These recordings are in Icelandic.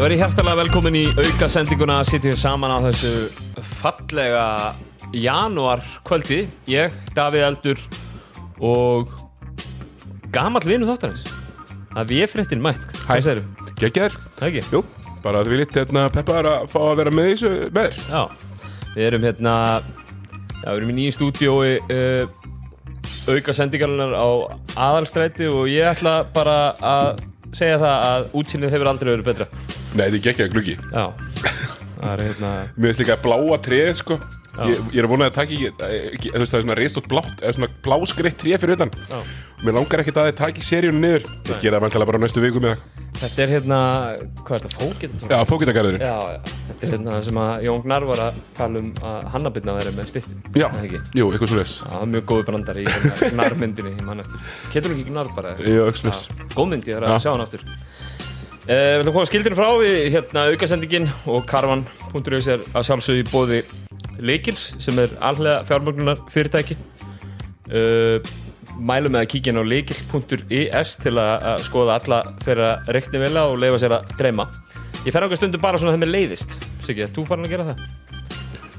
Það verður hjertalega velkomin í auka sendinguna að sitja saman á þessu fallega janúar kvöldi ég, Davíð Eldur og gamall vinu þáttarins. Að við fréttin mætt. Það ekki? jú, bara að við litt hérna, peppaðar að fá að vera með þessu með þér Já, við erum hérna já, við erum í nýju stúdíói uh, auka sendingarnar á aðalstræti og ég ætla bara að segja það að útsýnið hefur aldrei verið betra? Nei, þetta er gekkjaður gluggi. Já, það er hérna Mér finnst líka bláa tréð, sko ég, ég er að vona að það taki ekki, ekki þú veist, það er svona reistótt blátt eða svona bláskreitt tré fyrir utan. Já. Mér langar ekkert að þið taki seríunum niður. Ég gera það mæntilega bara næstu viku með það Þetta er hérna, hvað er þetta, fókið? Já, fókitagarðurinn Já, já, þetta er hérna það sem að Jón Gnar var að tala um að Hannabitna væri með styrtum Já, Það jú, eitthvað svo les Já, það er mjög góðu brandari í hérna Gnarmyndinni í mann eftir. Ketur hún ekki Gnar bara? Jú, eitthvað Góð ég Uh, við ætlum að koma skildinu frá við hérna aukasendingin og karvan.is er að sjálfsögðu í bóði Leikils sem er allega fjármögnunar fyrirtæki uh, mælum með að kíkja inn á leikils.is til að, að skoða alla þeirra reikni vela og leifa sér að dreyma. Ég fer ákveð stundum bara svona þeim með leiðist. Siggi, ert þú farin að gera það?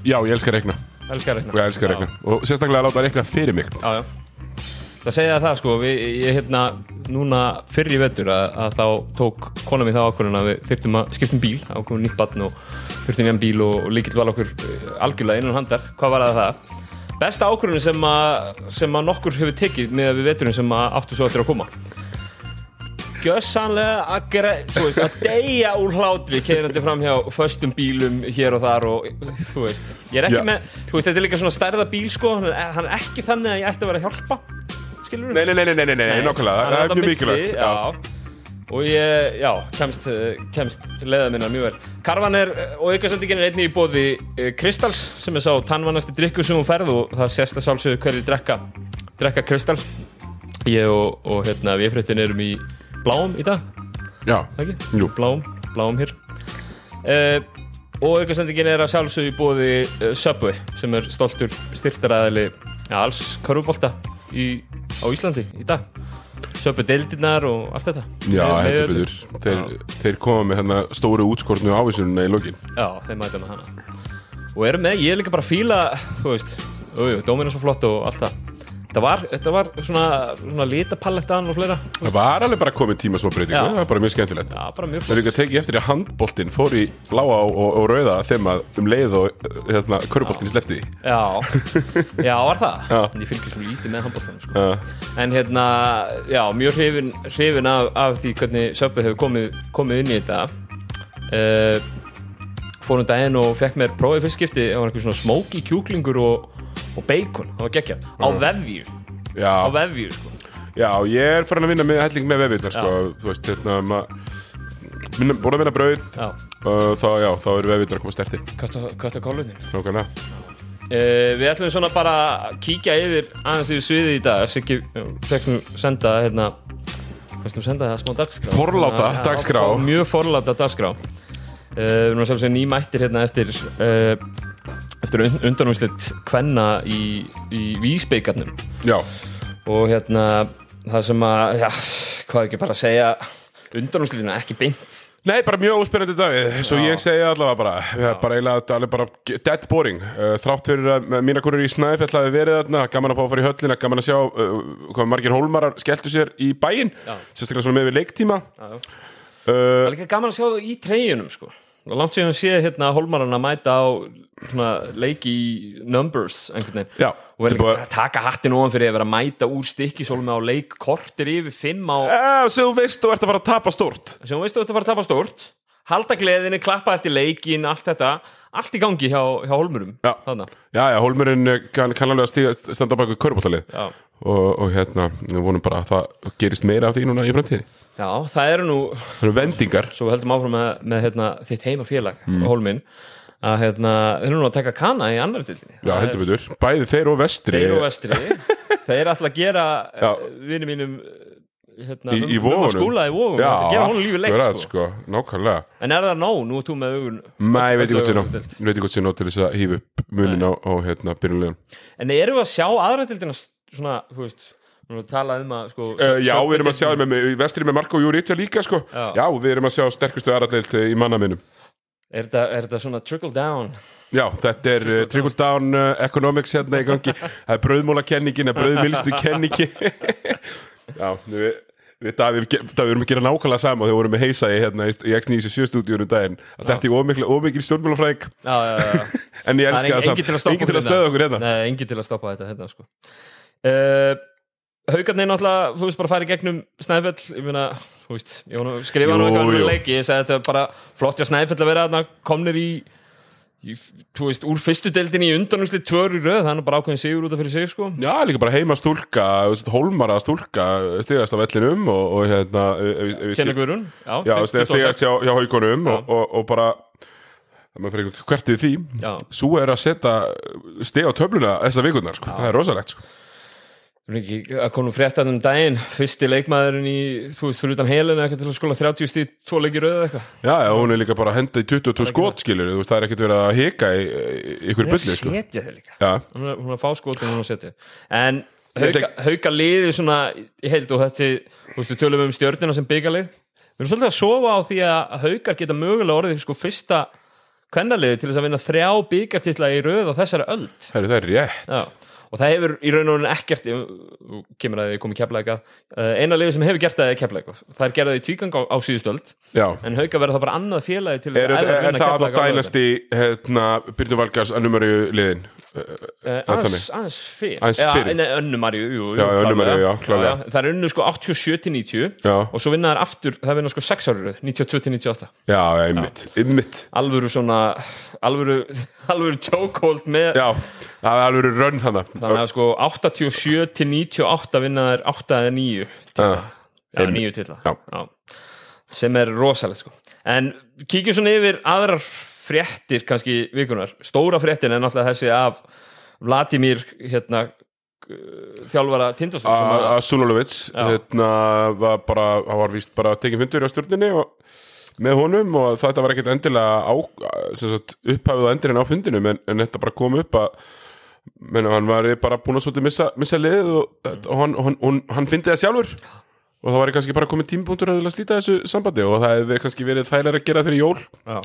Já, ég elskar að reikna. Elskar að reikna. Og ég elskar að reikna. Og sérstaklega að láta reikna fyrir mig. Já, já. Það segja það sko, við, ég hérna núna fyrr í vetur að, að þá tók kona mér þá ákvörðun að við þyrftum að skiptum bíl, ákvörðun nýtt batn og þurftum nýjan bíl og, og líkilt val okkur eh, algjörlega innan handar. Hvað var það það? Besta ákvörðun sem, sem að nokkur hefur tekið með við veturinn sem að áttu svo eftir að koma. Gjössanlega að, gre- þú veist, að deyja úr hlátri keirandi fram hjá föstum bílum hér og þar og þú veist, ég er ekki Já. með, þú veist, þetta er líka svona stærða bíl sko, hann er ekki þannig að ég ætti að vera að hjálpa, skilur Nei, nei, nei, nei, nei, nei, nei nákvæmlega Það er mjög mikilvægt Já. Og ég, já, kemst, eh, kemst leiða minna mjög vel. Karvan er, eh, og aukasendingin er einnig í bóði Kristals, sem er sá tannvannasti drikkur sem hún ferð og það sést að sjálfsögðu hverju drekka, drekka Kristall. Ég og, og hérna, við fréttin erum í bláum í dag Já, ekki? Jú. Bláum, bláum hér uh, Og aukastendingin er að sjálfsögðu í bóði uh, Subway sem er stoltur styrtaræðili alls körfubolta í, á Íslandi í dag. Subway deildirnar og allt þetta. Já, heldur betur. Þeir, þeir koma með hérna stóru útskortnu ávísununa í lokin. Já, þeir mæta með hana. Og eru með, ég er líka bara að fíla þú veist, dóminn er svo flott og allt það Þetta var, þetta var svona, svona litapalettan og fleira. Það var alveg bara komið tíma smá breytingu. Já. Það var bara mjög skemmtilegt. Já, bara mjög Það er líka tekið eftir að handboltinn fór í bláa og, og, rauða þeim að um leið og hérna, köruboltinn slefti því Já, já, var það? Já. Ég fylgir svo lítið með handbóltanum sko. uh, En hérna, já, mjög hrifin, hrifin af, af því hvernig Söpvi hefur komið, komið inn í þetta. Uh, Fórum daginn og fekk mér prófið fyrst skipti Það var eitthvað svona smóki kjúklingur og, og bacon Það var gekkja Á vefju, á Já, vefju sko. já, ég er farin að vinna með helling með vefirnar sko, þú veist, hérna maður minna- búin að vinna brauð. Já, uh, þá, já, þá eru vefirnar að koma stertir kött á kólunin Nákvæmlega. Uh, við ætlum svona bara að kíkja yfir aðeins yfir sviðið í dag. Siggi fekkum senda hérna þú senda það smá dagskrá. Forláta Já, dagskrá. mjög forláta dagskrá. Uh, við erum sjálfsög nýmættir hérna eftir uh, eftir und undanúslitt kvenna í, í vísbeikarnum Já, og hérna það sem að, já, hvað ekki bara að segja undanúslitina ekki beint. Nei, bara mjög óspennandi dag Svo Já. ég segi allavega bara. Já, bara eiginlega þetta er bara dead boring. Uh, Þrátt fyrir að mína konur í Snæfell hafi verið þarna Gaman að fá að fara í höllina Gaman að sjá uh, hvað margir hólmarar skelltu sér í bæinn Já. Sérstaklega svona með við leiktíma. Uh, Það er líka gaman að sjá það í treyjunum sko. Og langt síðan sé hérna Hólmaran að mæta á svona, leiki í numbers Já, og verður er að taka hattin ofan fyrir að vera að mæta úr stikkisólum á leik kortir yfir fimm á Sem þú veist þú ert að fara að tapa stórt. Sem þú veistu að þetta fara að tapa stórt. Halda gleðinni, klappa eftir leikin allt þetta, allt í gangi hjá, hjá Hólmurum. Já. Já, já, hólmurinn eh, kann, kann alveg að stíga, standa á baku körbóltalið Já. Og, og hérna, við vonum bara að það gerist meira af því núna í framtíði Já, það eru nú, Það eru vendingar. Svo við heldum áfram með, með hérna, þitt heimafélag, Mm. Hólmin að hérna, þeir eru nú að taka kana í annar dildinni Já, heldur betur, bæði þeir og vestri. Þeir og vestri. Þeir ætla að gera Já. vinni mínum hérna, Í- í um- um skúla í vógum Já, að gera honum lífið leikt sko. sko, nákvæmlega En er það nóg? Nú er þú með augun Nei, ég veit ekki hvort sé nóg til þess að hýfa upp munin á, á hérna, byrjunlegum En erum við að sjá aðra dildina svona, þú veist tala um að sko, Uh, já, við erum að sjá með, vestri með Marko Júritsja líka sko. Já. já, við erum að sjá sterkustu aðradeild í manna minnum Er þetta, svona trickle down? Já, þetta er uh, trickle down uh, economics hérna í gangi Það er brauðmóla kenningin, það er brauðmilstu kenningi Já, Við það, við, erum að gera nákvæmlega sama þegar við vorum með í, hérna, í í X97 stúdíunum daginn. Að þetta er Já, já, já, já. en ég elska það stoppa engin til að stöða okkur hérna. Nei, engin til að stoppa þetta hérna, sko. uh, Haukarnir náttúrulega, þú veist, bara færi gegnum Snæfell, ég meina, þú veist ég skrifa hann eitthvað um jú. leiki ég segi þetta bara flott hjá Snæfell að vera komnir í þú veist, úr fyrstu deildinni í undanúsli tvör í röð, þannig bara ákveðin sigur út af fyrir sig, sko Já, líka bara heima stúlka, hólmara stúlka stigast af vellinum og, og hérna við Kenna skil- Guðrún, já, Já, 26. stigast hjá, hjá haugunum og, og, og bara hvert við því Já. Svo er að setja stig á töfluna þessa vikurnar, sko, það er rosalegt sko. Að konum fréttan um daginn. Fyrsti leikmaðurinn í, þú veist, fyrir utan helinu eitthvað til að skóla 30 stíð, tvo leikir röð eitthvað? Já, já, hún er líka bara að henda í 22 skot skilur, þú veist, það er ekkert verið að hika í, ykkur Hún er að sko. setja þau líka. Já, hún er, hún er að fá skotin hún er að setja en Ég hauka, hauka liði svona í heild og þetta þú veist við tölum um stjörnina sem byggalið við erum svolítið að sofa á því að haukar geta mögulega orðið sko fyrsta kvennaliði til þess að vinna þrjá byggartitla í röð á þessari öld. Heru, það er rétt. Já. Og það hefur í raun og raun ekkert kemur að þið komið keflæka eina liði sem hefur gert það er keflæka það er gerðið í tvígang á, á síðustu öld. Já, en hauka verður það bara annað félagi til er, er, er, það að dælast í hérna, Byrnu Valgars að numeri liðin? Eh, aðeins, fyrir já. Það er unnu sko 87-90 Já, og svo vinna þær aftur, það vinna sko 6 árið 92-98 já, já, einmitt, einmitt. Alvöru svona alvöru, alvöru chokehold með Já, það er alveg rönn hana þannig að sko 87-98 vinna þær 8 eða 9 titla. Já, já, einmitt. 9 titla Já. sem er rosalegt sko en kíkjum svona yfir aðrar fréttir kannski vikunar stóra fréttin er náttúrulega þessi af Vladimir hérna þjálfara að Sunulovits Já. hérna var bara, hann var víst bara tekið fundur á stjórninni og með honum og þetta var ekkert endilega á, upphafið og endurinn á fundinum en, en þetta bara kom upp að menna, hann var bara búin að svolítið missa, missa liðið og, og hann, hann, hann, fyndi það sjálfur. Og það var kannski bara komið tímpunktur að slíta þessu sambandi og það hefði kannski verið þægilega að gera fyrir jól. Já,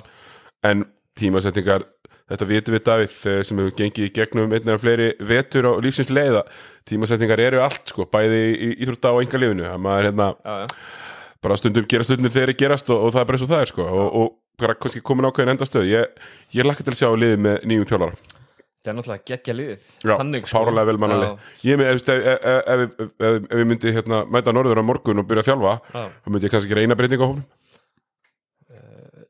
en tímasetningar þetta vitum við Davíð eh, sem hefur gengið í gegnum einn eða fleiri vetur á lífsins leiða. Tímasetningar eru allt sko bæði í íþrótta og enga lífinu að maður hérna. Bara stundum gera stundum þegar þeir gerast og, og það er bara eins og það er sko. Og, og bara kannski komin ákveðin endastöð. Ég, ég lakka til að sjá liðið með nýjum þjálfara. Það er náttúrulega geggja liðið. Já, sko. fáralega vel mannali ég með, ef, ef, ef, ef, ef, ef, ef ég myndi hérna, mæta norður á morgun og byrja að þjálfa já. þá myndi ég kannski gera eina breyting á hófnum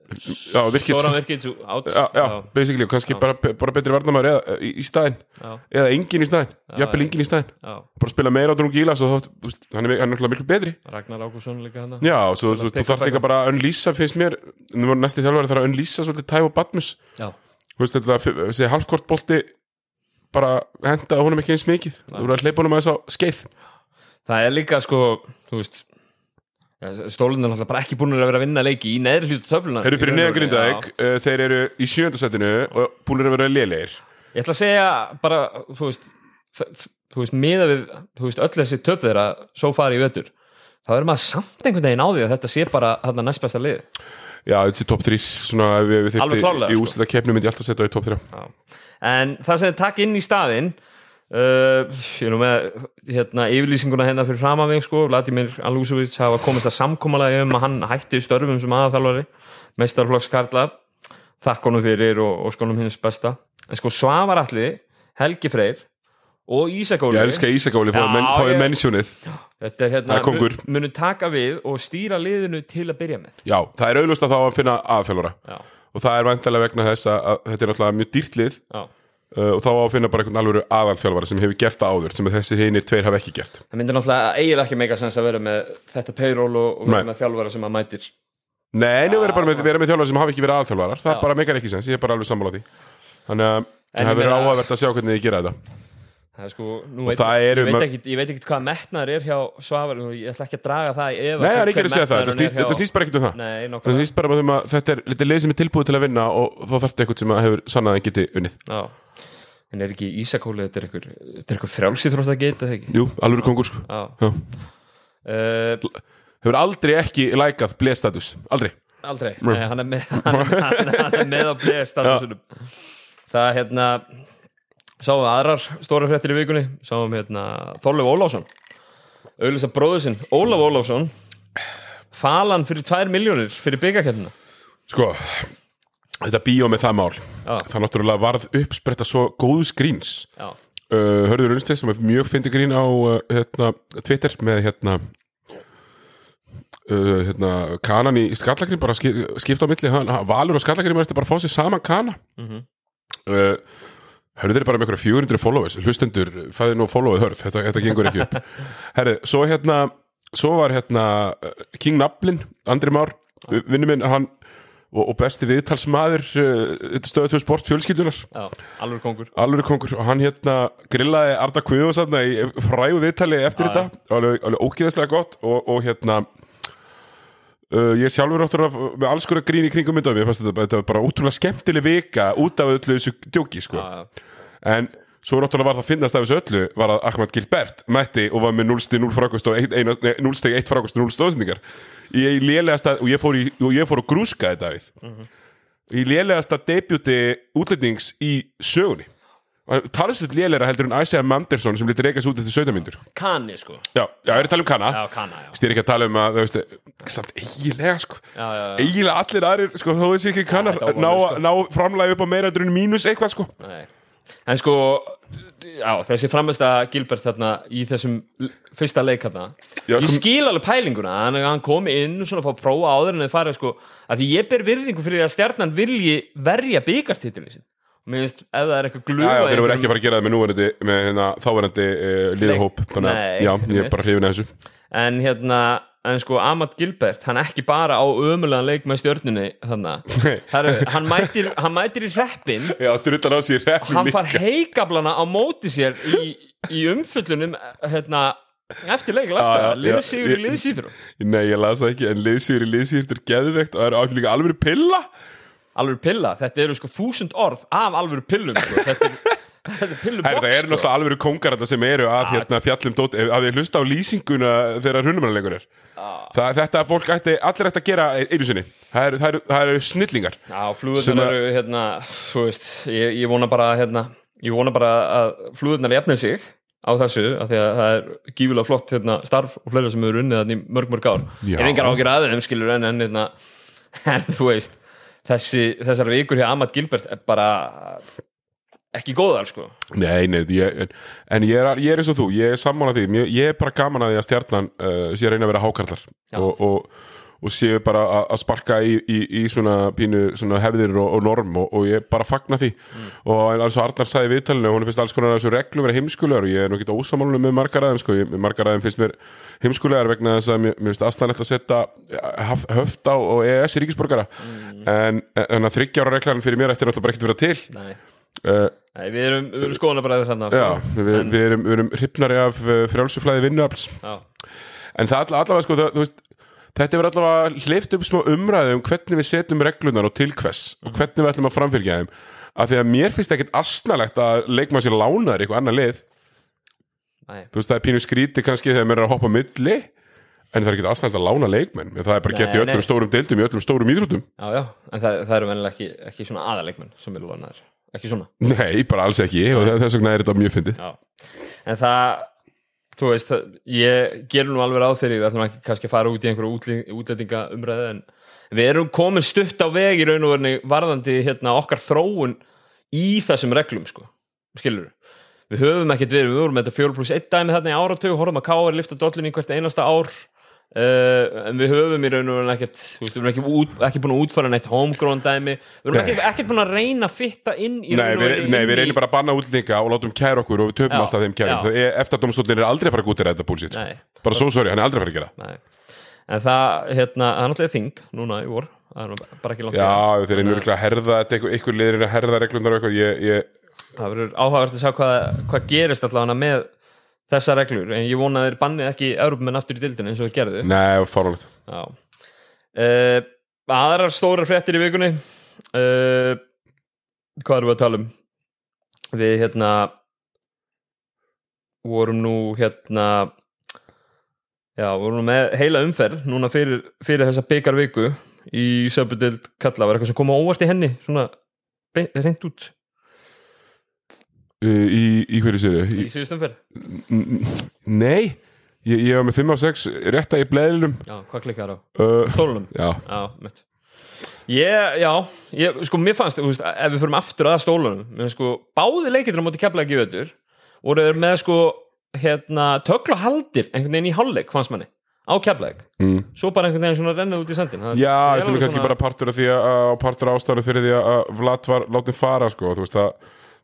Stóran virkið já, já, basically, kannski Já. bara, bara betri varnamæður eða, í, í staðinn. Já, eða engin í staðinn, Já, jafnvel já. engin í staðinn. Já. bara spila meira á Drung Gílas og þá, þú veist, hann er, hann náttúrulega miklu betri. Ragnar Ákusson líka hana já, og svo, svo, þú þarf líka bara að unlýsa finnst mér, næsti þjálfari þarf að unlýsa svolítið já, þú veist þetta þessi halfkortbolti bara henda honum ekki eins mikið, þú voru að hleypa honum aðeins á skeið. Það er líka sko þú veist stólunin er bara ekki búin að vera að vinna leiki í neðri hlutu töfluna Þeir eru fyrir neðan já. uh, þeir eru í sjöndasætinu og búinir að vera lélegir ég ætla að segja bara þú veist, þú veist miða við þú veist, öll þessi töp þeirra svo fari í vetur þá er maður samt einhvern veginn á því að þetta sé bara þarna næst besta lið Já, þessi top 3, svona ef við, klárlega, í sko. úsleita keppni myndi ég alltaf setja það í top 3 Já. En það sem þið takk inn í staðinn uh, ég er nú með hérna, yfirlýsinguna hérna fyrir fram af mig sko, Vladimir Alúsovits hafa komist að samkommalagi um að hann hætti störfum sem aðalþjálfari meistarflokks Karla þakk honum fyrir og, og skonum hins besta. En sko Svavar Alli, Helgi Freyr og Ísak Óli. Ég elska Ísakóli, men, ég- mennsjónið. Þetta er hérna, er mun- munu taka við og stýra liðinu til að byrja með. Já, það er auðlust að þá að finna aðfjálfara Já, og það er vantilega vegna þess að, að þetta er náttúrulega mjög dýrt lið. Já og þá á að finna bara einhvern alvöru aðalþjálfara sem hefur gert það áður sem þessi hinir tveir hafa ekki gert. Það myndir náttúrulega eiginlega ekki meika sens að vera með þetta payroll og, og vera með þjálfara sem að mætir. Nei, nú verður bara með, vera með þjálfara sem hafa ekki verið aðalþjálfarar. Það bara meikar ekki sens, ég er bara alveg sammála því. Þannig að það verður áhugavert að sjá hvernig þið gera þetta Það er sko, veit, það ég, veit mörg- ekki, ég veit ekki hvað metnaður er hjá Svavar og ég ætla ekki að draga það í efa. Nei, það er ekki að segja það, þetta snýst, er bara ekkert um það. Nei, Það snýst bara um að þetta er litið leið sem er tilbúið til að vinna og þá þarf þetta eitthvað sem hefur sannað að geti unnið. Já. En er ekki Ísakóli, þetta er einhver þetta er einhver frjálsýþrótt að geta það ekki? Jú, alveg kongur sko. Já. Já. Uh, hefur aldrei ekki lækað blestatus, aldrei. Aldrei, Nei, hann er með er, er, er á bleið statusunum það hérna sáum við aðrar stóra fréttir í vikunni. Sáum hérna Þorleif Ólafsson. Auðvitað bróður sinn, Ólaf Ólafsson falan fyrir 2 miljónir fyrir byggakefnina sko, þetta bíó með það mál Já. það náttúrulega varð uppspretta svo góðu skríns. Uh, Hörður Unnstedt sem er mjög fyndi grín á uh, hérna, Twitter með hérna uh, hérna, kanan í skallagrín bara skip, skipta á milli. Hann, Valur og skallagrín er bara að fá sér saman kana? Mhm. uh, Hörður er bara með einhverja 400 followers. Hlustendur, fæði nú followið hörð. Þetta, þetta gengur ekki upp. Herri, svo hérna svo var hérna uh, King Nablin, Andri Már vinnu minn, hann og, og besti viðtalsmaður uh, stöðu 2 sport fjölskyldunar já, alveg kongur. Alveg kongur. Og hann hérna grillaði Arda Kviðvarsanna í frægu viðtali eftir Já, þetta. alveg, alveg ógeðslega gott. Og, og hérna uh, ég sjálfur náttúrulega með alls konar grín í kringum mynda mér fannst þetta, þetta bara útrúlega skemmtileg vika út af öllu þessu djóki sko. en svo náttúrulega var það að finnast af þessu öllu var að Ahmad Gilbert mætti og var með 0 stig 0 frákost og 0 stig 1 frákost og 0 stóðsendingar. Í lélegasta og ég fór, í, og ég fór að grúska þetta við í lélegasta debuti útlendings í sögunni. Talsveit lélegra heldur en Isaiah Manderson sem litur reykast út eftir 17 myndur kanni sko. Já, já, ég er að tala um kanna Þið er ekki að tala um að, þú veist, samt eiginlega, sko. Já, já, já. eiginlega allir aðrir, sko, þó þessi ekki kannar þetta ná, vonlaust, ná framlægi upp á meira en mínus eitthvað, sko. Nei. En sko, já, þessi framesta Gilbert þarna í þessum l- fyrsta leik þarna. Já, Ég kom- skil alveg pælinguna, hann, hann kom inn svona að fá að prófa áður en þið farið sko. Að því ég ber virðingu fyrir því að stjarnan vilji verja byggartitilin sin og mér finnst, ef það er eitthvað Já, glufa já, þeir voru ekki að fara að gera það með núverandi með hérna, þáverandi uh, liðahóp þannig að, Nei, já, ég er einmitt. bara hrifin að þessu. En hérna, en sko Amat Gilbert, hann ekki bara á ömulegan leik með Heru, hann, mætir, hann mætir í reppin Já, drullar á sér reppum hann far heikablana á móti sér í, í umföllunum hérna, eftir leik. Lastaða, já, liðsíður í liðsíður Nei, ég las það ekki, en liðsýri liðsýrtur geðveikt og það er líka alveg pilla? Alveg pilla, þetta eru sko þúsund orð af alveg pillum sko. þetta er, þetta er það eru náttúrulega alveg kongar þetta sem eru að hérna, fjallum dót, að því hlusta á lýsinguna þegar hrunumannleikur er. Það, Þetta að fólk ætti, allir ætti að gera einu sinni. Það eru, það eru, það eru snillingar. Já, að- eru hérna, þú veist, ég, ég vona bara hérna, ég vona bara að flúðurnar jafnir sig á þessu, af því að það er gífulega flott hérna, starf og fleira sem eru unnið þannig mörg mörg ár. Já. Ég er engar ágjör að þeim skilur en, en, hérna, en þú veist þessi, þessar vikur hjá Amat Gilbert er bara ekki góðar sko. Nei, nei, ég, en, en ég, er, ég er eins og þú, ég er sammála því. Mér, Ég er bara gaman að því að stjarnan uh, sé að reyna að vera hákarlar og, og, og séu bara að- sparka í, í, í svona pínu svona hefðir og, og norm og, og ég bara fagna því. Og alveg svo Arnar sagði í viðtalinu hún finnst alls konar þessu reglu vera heimskulegar og ég er nú ekki ósamálunum með margar aðeim sko. Ég- margar aðeim finnst mér heimskulegar vegna þess að mér, mér finnst aðstæðanlegt að setja höf, höft á og EES í ríkisborgara. En, en að þryggjára reglan fyrir mér ætti náttúrulega bara ekkert vera til Nei. við erum, við erum skoðan bara þarna Já, sko. við, en, við, erum, erum hrifnari af uh, frjálsuflæði vinnuafls. Já, en það all- allavega sko það, veist, þetta hefur allavega hleyft upp smá umræðu um hvernig við setjum reglunar og til hvers og hvernig við ætlum að framfylgja þeim. Af því að mér finnst ekkit asnalegt að leikma sér lánaður í eitthvað annað lið. Nei, þú veist það er pínu skríti kannski þegar mér er að hoppa milli en það er ekkit asnalegt að lána leikmenn. En það er bara gert í öllum nei. stórum deildum í öllum stórum íþróttum. Já, já en það, það eru vennilega ekki, ekki svona aðaleikmenn sem eru lónaðir, ekki svona? Nei, bara alls ekki og þess vegna er þetta mjög fyndið. En það þú veist, það, ég gerum nú alveg ráð fyrir við ætlum ekki kannski að fara út í einhverju útlendinga umræðu en við erum komin stutt á veg í raun og verni varðandi hérna, okkar þróun í þessum reglum sko, skilur við höfum ekkert verið, við vorum með þetta 4 pluss 1 dæmi þarna í áratug, horfum að káar lifta dollinni hvert einasta ár uh, en við höfum í raun og verni ekkert við erum ekki, út, ekki búin að útfara neitt homegrown dæmi, við erum Nei. ekkert, búin að reyna að fitta inn í Nei, raun og við, veru nei, við í- reynum bara að banna útlendinga og látum kæra okkur og við töpum Já, alltaf þeim kærum það eftir að domstólinn er aldrei að fara að gútira þetta bullshit sko. Nei. bara svo sorry, hann er aldrei að fara að gera. Nei. en það, hérna, það er náttúrulega þing núna í vor, það er bara ekki langt Já, þeir örugglega að herða einhver, einhver liðir að herða reglunar og eitthvað ég, ég, það verður áhugavert að sjá hvað, hvað gerist allavega með þessar reglur, en ég vona að þeir bannið ekki Európumenn aftur í dildin eins og þeir gerðu. Nei, fáránlegt. Já. Uh, aðrar stórar fréttir í vikunni. Uh, hvað erum við að tala um? Við hérna vorum nú hérna já, vorum nú með heila umferð núna fyrir, fyrir þessa byggarviku í söpudeld kalla. Var eitthvað sem kom á óvart í henni? Svona hreint út í, í hverju sér í síðust umferð? Nei, ég, ég var með 5 af 6 rétta í bleðilum já, hvað klikkar á? uh, Stólunum? Já, Já, mitt. Ég, já, ég, sko, mér fannst, veist, ef við förum aftur að stólunum, sko, báði leikir á móti kefla ekki öður, voru þeir með sko, hérna, tökla haldir einhvern veginn í hálfleik, fannst manni á keflaðik, mm. svo bara einhvern veginn svona rennið út í sandin Það- Já, sem er kannski svona- bara partur af því að, að partur ástæðan fyrir því að Vlad var látið fara sko, þú veist að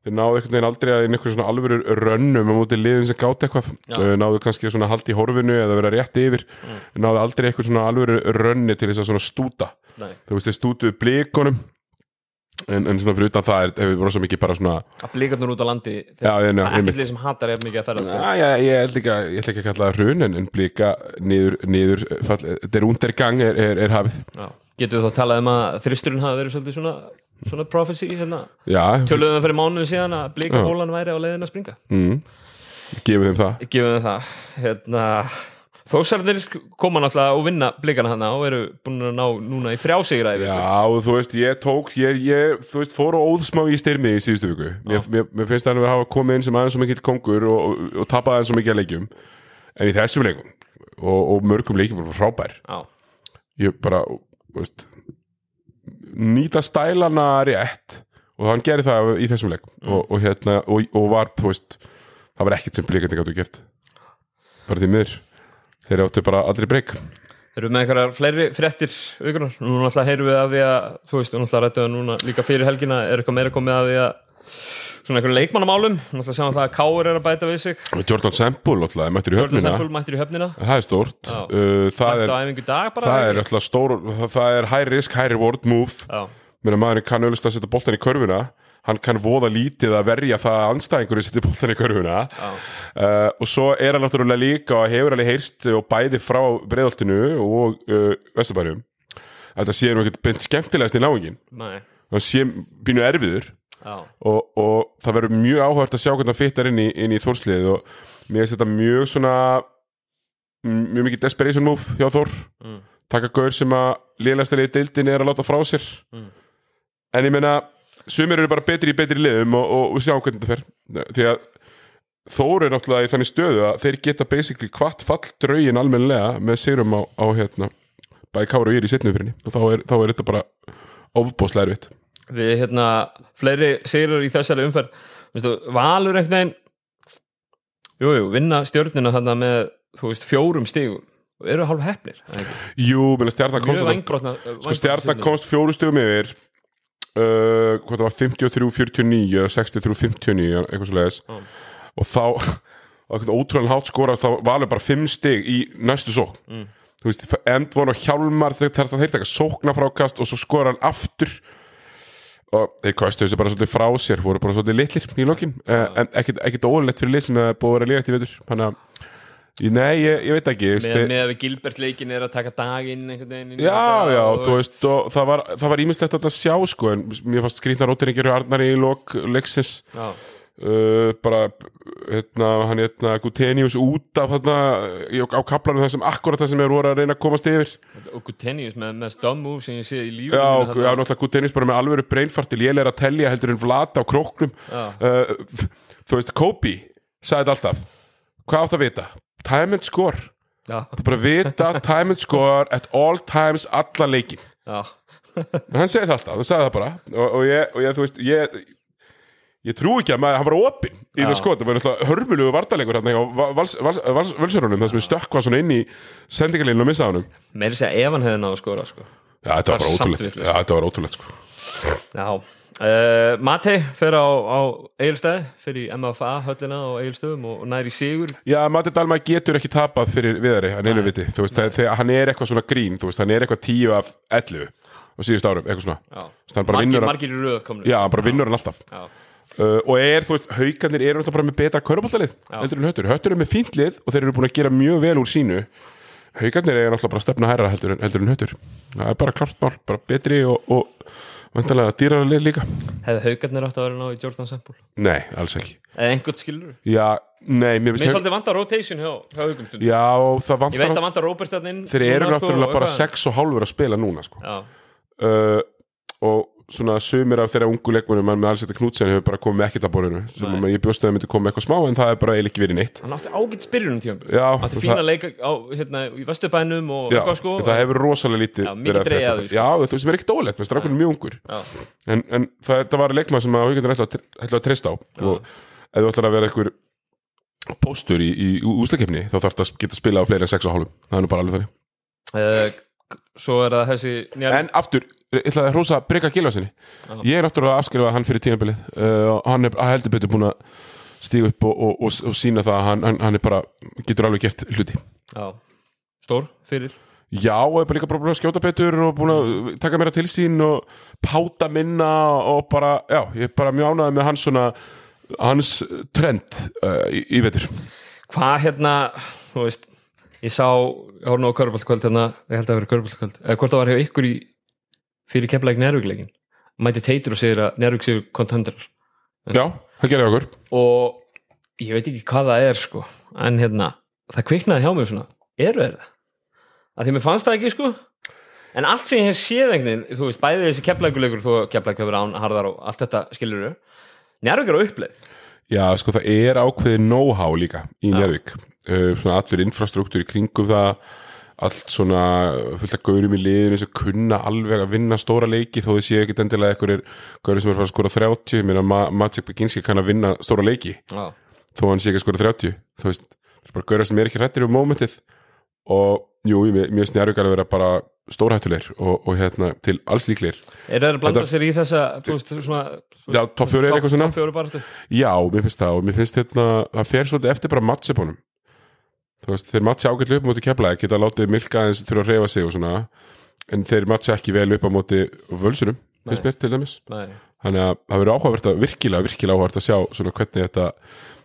þeir náðu einhvern veginn aldrei að inn einhver svona alvöru rönnum á móti liðin sem gátt eitthvað. Já. Náðu kannski svona haldi í horfinu eða vera rétt yfir. Náðu aldrei eitthvað svona alvöru rönni til þess að svona stúta. Nei, þú veist þeir stútuðu blikonum en, en svona fyrir utan það er, hefur svo mikið bara svona að blíkarnir út á landi já, það er einmitt. ekki lið sem hatar ef mikið að ferðast Já, já, ég held ekki ég ætla ekki að kalla það hrun en, blika niður, niður fall, der undergang er, er, er hafið. Já. Getur við þá talað um að þristurinn hafa verið svolítið svona, svona prophecy hérna, Já, töluðum það fyrir mánuðu síðan að blíka bólan væri á leiðin að springa? Mm, gefið þeim það. Gefum við það. Hérna, Þósarnir koma náttúrulega og vinna blikana hana og eru búin að ná núna í þrjásigræði Já, þú veist, ég tók ég, ég, þú veist, fór og óðsmá í styrmi í síðustu viku. Mér, mér, mér finnst það að hafa komið inn sem aðeins svo mikill kongur og, og, og tapaði aðeins svo mikið að leikjum. En í þessum leikum og, og mörgum leikjum var frábær. Já, ég bara, þú veist nýta stælana rétt. Og hann gerir það í þessum leik. Og, og hérna, og, og var, veist það var ekkert sem blikandi gáttu gert. Bara því miður. Þeir áttu bara aldrei breyk eru með einhverjar fleiri fréttir aukunar, nú náttúrulega heyrum við af því að þú veist, og náttúrulega rættu það núna líka fyrir helgina. Er eitthvað meira komið af því að svona einhverjum leikmannamálum, náttúrulega sjáum það að Káur er að bæta við sig, Jordan Semple alltaf, mættur í Jordan höfnina. Sempul mættir í höfnina. Það er stórt. Uh, það, er, það er alltaf stór það, það er high risk, high reward move. Já, Meina, maðurinn kann auðvitað að setja boltan í körfuna. Hann kann voða lítið að verja það að anstæðingur setja boltan í körfuna. Uh, og svo er hann náttúrulega líka og hefur alveg heyrst og bæði frá breiðoltinu og uh, Vesturbænum. Að þetta sé nú ekkert beint skemmtilegast í náingin nei, það sé pínu erfiður og, og það verður mjög áhört að sjá hvernig það fittar inn í, í þórsliðið og mér finnst þetta mjög svona mjög mikið desperation move hjá Þór. Mm, taka gaur sem að liðlæstalegi deildin er að láta frá sér. Mm. en ég meina sumir eru bara betri í betri liðum og, og við sjáum hvernig þetta fer. Því að Þór er náttúrulega í þannig stöðu að þeir geta basically hvart fall draugin almennilega með sérum á, á hérna bæði Kára og ég er í setnumfyrinni og þá er, þá er þetta bara ofbóðslega erfitt við hérna fleiri sigrar í þessari umferð Vistu, Valur einhvern veginn jú, jú, vinna stjörnina þarna með, þú veist, fjórum stigum og eru hálf hefnir? Jú, stjarnan komst vængrotna sko stjarnan komst fjóru stugum yfir uh, hvað það var 53-49 eða 63-59 eitthvað svo leiðis Já. og þá eitthvað ótrúlega hátt skora þá valur bara 5 stig í næstu sók Mm. þú veist, end voru hjálmar þegar það þeir taka sókna frákast og svo skora hann aftur og þeir kostu þessu bara svolítið frá sér voru bara svolítið litlir í lokin. Uh, en ekkit, ekkit ólegt fyrir lið sem er búið að vera liðagt í vetur. Þannig að Nei, ég, ég veit ekki með, að Gilbert leikin er að taka daginn einhvern veginn Já, já, og þú veist, það var, það var ímislegt að sjá, sko, en mér fannst skrýtna rótiringir og Arnari í lok leiksins. Já, uh, bara, hérna, hann hérna Gutenius út af hérna á kaplanum það sem akkurat það sem er voru að reyna að komast yfir. Og Gutenius með, með stum move sem ég sé í lífinu Já, mínu já, náttúrulega Gutenius bara með alvöru breinfarti lélega að telja heldur en vlata á króknum. Já. uh, Þú veist, Kobe sagði þetta alltaf. Hvað átt að vita? Time and score. Já, Það er bara að vita time and score at all times alla leikin já, hann segir það alltaf, það sagði það bara. Og, og, ég, og ég, þú veist, ég ég trú ekki að maður, hann var opinn í það skot, það var náttúrulega hörmulugu vartalegur hann á völsörunum það sem stökkvað svona inn í sendingalínu og missa honum. Meiri segja ef hann hefði náðu að skora sko. Já, þetta var ótrúlegt. Já, þetta var ótrúlegt sko. Já, uh, Matei fer á, á Egilstæði, fer í MFA höllina á Egilstöðum og, næri sigur. Já, Matti Dalma getur ekki tapað fyrir viðari, hann veist, þegar, þegar hann er eitthvað svona grín þú veist, hann er eitthvað 10 af 11 á síðust árum, eitthvað svona. Hann margir, hann- margir röð komnir. Já, hann bara vinnur hann alltaf. Já, uh, og er, þú veist, haugarnir eru náttúrulega bara með betra Já. heldur en höttur höttur er með fínt lið og þeir eru búin að gera mjög vel úr sínu. Haugarnir er náttúrulega bara að stefna hærra heldur en, heldur en höttur það er bara klart mál, bara betri og, og vantarlega dýrara lið líka. Hefði haugarnir átt að vera ná í Jordan Sample? Nei, alls ekki. Eða einhvern skilur já, nei, mér finnst svolítið vantar rotation hjá, hjá haugum stundum. Já, það Ég veit vantar að vantar Robert þarna inn þeir eru sko, náttúrulega bara eitthvað. 6 og hálfur að spila núna sko. Uh, og svona sumir af þeirra ungu leikmunum mann með alls þetta knútsen hefur bara komið ekkert að borðinu. Sem Nei. að ég bjóst að það myndi koma eitthvað smá en það er bara eiginlega ekki verið neitt. Hann átti ágætt spyrjunum tíum Já, Átti fína það- leika á, hérna, í Vesturbænum og Já, eitthvað sko það hefur rosalega lítið Já, mikið að það. sko. Já, þú veist, mér er ekkert ólegt, strákunum er mjög ungur. Já, en, en það, það var leikmað sem að haugjöndir ætla, ætla að treysta á. Og ef þú ætlar að vera einhver póstur í, í úslakefni þá þarf það að geta spila á fleiri en 6 og hálfum. Það er nú bara alveg þannig. Eh, Svo er það þessi njár, En aftur, ég ætla að hrósa Breka Gilvarsinni Ég er náttúrulega að afskrifa hann fyrir tímabilið. Uh, hann er heldur betur búin að stíga upp og, og, og, og sína það að hann, hann, hann er bara, getur alveg gert hluti. Já, stór fyrir? Já, og er bara líka bara búin að skjóta betur og búin að taka meira til sín og páta minna og bara, já, ég er bara mjög ánægði með hans svona, hans trend uh, í, í vetur. Hvað hérna, þú veist Ég sá, ég horfði á körbáltkvöld hérna, ég held að það verið körbáltkvöld eða hvort það var hjá ykkur í fyrir kemlaðik nærvíkleikin mæti teitur og segir að nærvík séu kontendrar Já, það gerði okkur. Og ég veit ekki hvað það er sko. En hérna, það kviknaði hjá mér svona eru er það? að því mér fannst það ekki sko. En allt sem ég hef séð einhvern veginn, þú veist, bæði þessi keflækuleikur þó keflæk hefur án, harðar og allt þetta skilur þau, njárvík er á uppleið. Já, sko það er ákveðið know-how líka í Njárvík uh, svona allur infrastruktúr í kringum það allt svona fullt af gaurum í liðinu sem kunna alveg að vinna stóra leiki þó þið séu ekkit endilega einhverjir gaurir sem er að fara að skora 30 ég meina Ma Maciek Beginski kann að vinna stóra leiki Já, þó hann sé ekki að skora 30 þú veist, það er bara gaurir sem er ekki hrættir um momentið og jú, mér mér finnst alveg að vera bara stórhættulegir og, og hérna til alls líklegir. Er það að blanda Þetta- sér í þessa veist, svona Já, topp fjóri er eitthvað svona? Já, mér finnst það. Og mér finnst hérna það fer svolítið eftir bara matchupunum þú veist, þeir matcha ágætlega upp á móti keflaði geta látið milka aðeins þurfa að reyfa sig og svona en þeir matcha ekki vel upp á móti völsunum, finnst mér til dæmis. Nei, þannig að það verður áhugavert að virkilega, virkilega áhugavert að sjá svona hvernig þetta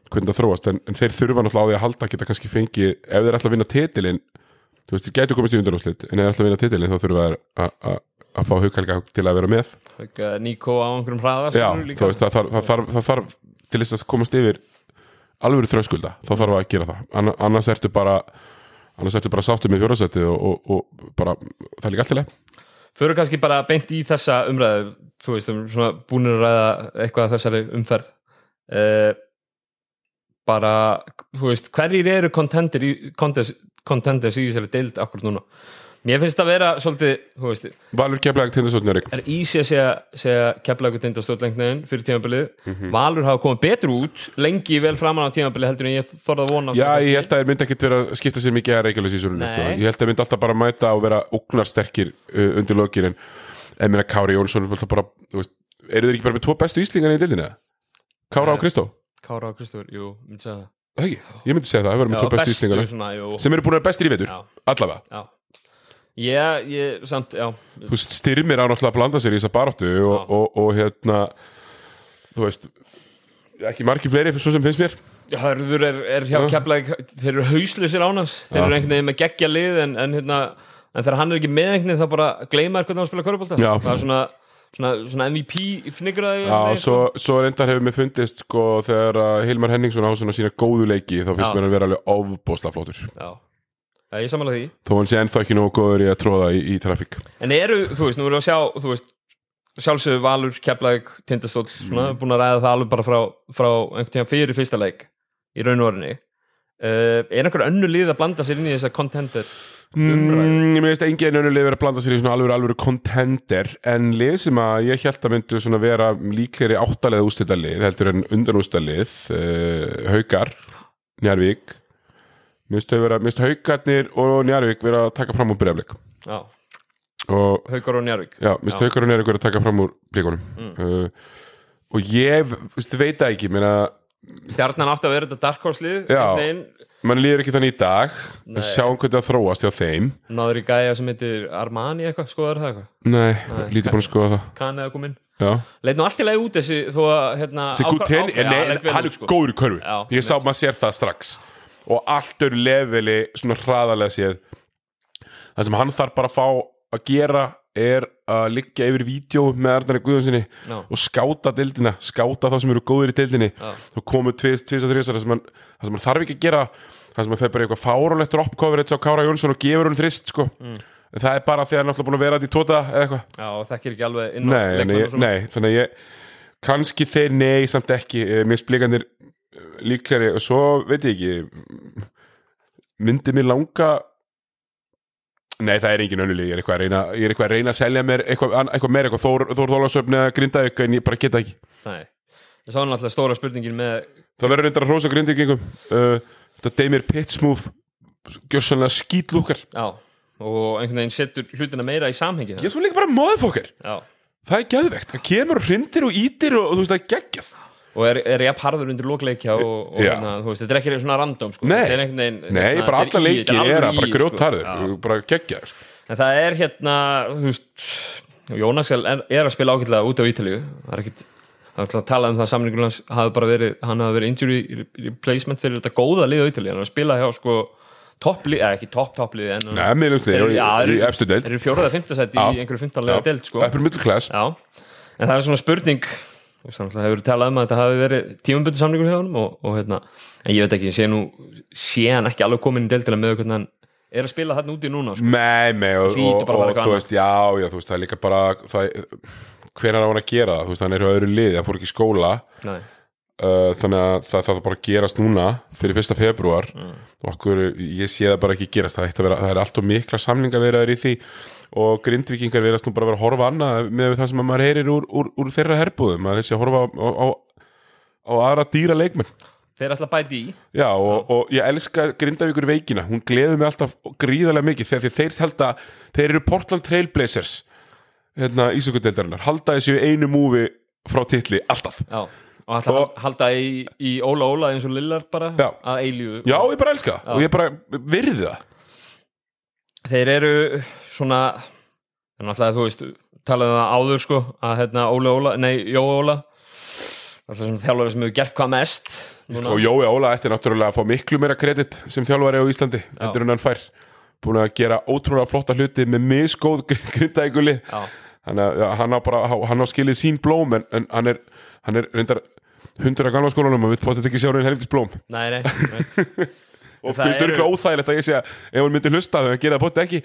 hvernig það þróast, en, en þeir þurfa náttúrulega á því að halda geta kannski fengið, ef þeir ætla að vinna titilin þú veist, þeir gætu komist í undanúslit en ef þeir ætla að vinna titilin þá þurfa þeir að- fá hugkalga til að vera með. Níko á einhverjum hraða Já, veist, það þarf, það, þarf, það þarf til þess að komast yfir alveg þröskulda, þá þarf að gera það. Anna, annars ertu bara annars ertu bara sáttu með fjórasætið og, og, og bara, það er líka alltileg Föru kannski bara beint í þessa umræðu. Þú veist, um svona búinir að ræða eitthvað af þessari umferð. Uh, bara, þú veist, hverjir eru contenders í þessari deild akkur núna mér finnst að vera svolítið, þú veist Valur keflaði tindastóttnjörik er easy að segja, segja að stóðlengnaðin fyrir tímabilið. Mhm. Valur hafa komið betur út lengi vel framan á tímabilið heldur en ég þorði að vona Já, ég held að þeir myndi ekkit vera að skipta sér mikið að reykjulega sísunni, sko. Ég held að þeir myndi alltaf bara mæta og vera ógnarsterkir uh, undir lokin en ef minna Kári Jónsson bara, veist, eru þeir ekki bara með tvo bestu íslingarnir í það. Það ekki, ég myndi segja það, það verður með tvo bestu jú. Sem eru búin að vera bestir í vetur, Já, allavega. Já Já, ég, samt, já. Þú veist, styrmir á náttúrulega að blanda sér í þessa baráttu og, og, og, hérna þú veist ekki margir fleiri fyrir svo sem finnst mér. Hörður er, er hjá Já. Keflæk þeir eru hauslusir ánans þeir eru einhvern veginn með geggja lið en, en, hérna, en þegar hann er ekki með einhvern veginn þá bara gleymaður hvernig hann spila körubólta Já. það er svona, svona, svona MVP fnigraði Já, svo, svo reyndar hefur mér fundist sko, þegar Hilmar Henningsson á svona sína góðu leiki þá finnst mér að vera alveg ofbóðsla flottur. Já, Já, ég samanlega því þó hann sé ennþá ekki nógu góður í að tróða í, í trafík En eru, þú veist, nú erum við að sjá þú veist, sjálfsögðu Valur, Keflæk Tindastóll, svona, Mm. búin að ræða það alveg bara frá, frá einhvern tíðan fyrir fyrsta leik í raun og orðinni uh, Er einhver önnu lið að blanda sér inn í þessa contender umræðu? mm, Mér finnst engin önnu lið vera að blanda sér í svona alveg alveg contender en lið sem að ég held að myndu svona vera líklegri áttalega ústætta lið heldur en undanústa lið uh, Haukar, Njarvík Finnst Haukarnir og Njarvík vera að taka fram úr brefleik Já, og Njarvík Já, minnst Já. haukar og nýjar að taka fram úr blíkunum Mm. uh, og ég veist, veit það ekki meina, Stjarnan átti að vera þetta dark horse lið mann líður ekki þannig í dag. Nei. að sjáum hvernig það þróast hjá þeim. Náður í gæja sem heitir Armani eitthvað, skoðar það eitthvað? Nei, Nei. lítið búin að skoða það. Kann eða kom inn Já, Leit nú allt í lagi út þessi þó að hérna ákvar- já, nei, hann er sko. góður í körfu. Já, ég sá maður sér það strax og allt er leveli svona hraðalega séð það sem hann þarf bara að fá að gera er að liggja yfir vídeo með Arnari Guðjónsinni Já. og skáta deildina, skáta þá sem eru góðir í deildinni Já. þá komu tvis, tvis og þrjusar það sem hann þarf ekki að gera það sem hann fer bara eitthvað fáránlegt drop coverage á Kára Jónsson og gefur hún þrist sko. Mm. en það er bara því að hann er náttúrulega búin að vera þetta í tóta eða eitthvað Já, og þekkir ekki alveg inn á nei, og svona. nei, þannig að ég kannski þeir nei, samt ekki eh, mér splikandir líklegri. Og svo veit ég ekki myndi mér langa nei, það er engin önnulíð ég er eitthvað að reyna, ég er eitthvað að, reyna að selja mér eitthvað, eitthvað meira, eitthvað Þór, Þór Þólasöfni að grinda eitthvað en ég bara geta ekki. Nei. Ég sá náttúrulega stóra spurningin með það verður reyndar að hrósa grindingingum uh, þetta Demir Pittsmove gjössanlega skýtlúkar Já, og einhvern veginn setur hlutina meira í samhengi ég er svo líka bara móðfokkar það er geðvegt, það kemur hrindir og ítir og, og þú veist það er geggjað og er, er jafn harður undir lokleikja og, og þú veist, þetta er ekki svona random sko. Nei. Er veginn nei, hérna, bara alla leiki er alvöru að bara í, grjótharður sko. Bara geggjað sko. En það er hérna, veist Jónas er, er að spila ágætlega út á Ítalíu það er ekkit það er alltaf að tala um það að samningur hans hafi bara verið hann hafi verið injury replacement fyrir þetta góða lið á Ítalíu hann er að spila hjá sko topplið, eða ekki topp topplið en Nei, þig eru- í, efstu deild þeir eru fjóraða fimmtasæti Já. í einhverju fimmtanlega deild sko Upper middle class Já, en það er svona spurning það hefur talað um að þetta hafi verið tímaböndu samningur hjá honum og, og hérna, en ég veit ekki, ég sé nú sé hann ekki alveg komin í deildina með hvernig hann er að spila þarna úti núna sko. Nei, nei, og, og, og þú veist, já, já, þú veist, það er líka bara það, hver er hann að gera það, þú veist, hann er á öðru liði, hann fór ekki skóla. Nei, uh, þannig að það þarf bara að gerast núna fyrir fyrsta februar Mm. og okkur, ég sé það bara ekki gerast. Það, að vera, það er alltaf mikla samlinga verið í því og grindvikingar verðast nú bara vera að horfa annað með það sem að maður heyrir úr, úr, úr þeirra herbúðum að þessi að horfa á, á, á, á aðra dýra leikmenn. Þeir ætla að bæti í. Já, og, og ég elska Grindavíkur veikina, hún gleður mig alltaf gríðarlega mikið þegar þeir held að þeir eru Portland Trailblazers hérna ísökundeldarinnar, halda þessu einu múfi frá titli, alltaf. Já, og að Og- halda í, í Óla Óla eins og Lillard bara Já. að eilíu Já, ég bara elska það. Og ég bara virði það. Þeir eru svona þannig að þú veist, talaðu um það áður sko, að hérna Óla Óla, nei, Jóa Óla alltaf svona þjálfari sem hefur gert hvað mest núna. og Jói Óla ætti náttúrulega að fá miklu meira kredit sem þjálfari á Íslandi en hann fær. Búin að gera ótrúlega flotta hluti með misgóð Grindavíkuli Já, þannig að já, hann á bara hann á skilið sín blóm en, en hann er hann er reyndar hundur af gamla skólanum og við potið ekki sjá hann helvitis blóm nei, nei, og finnst eru- örgulega óþægilegt að ég að ef hann myndi hlusta þegar hann gera það bótt ekki.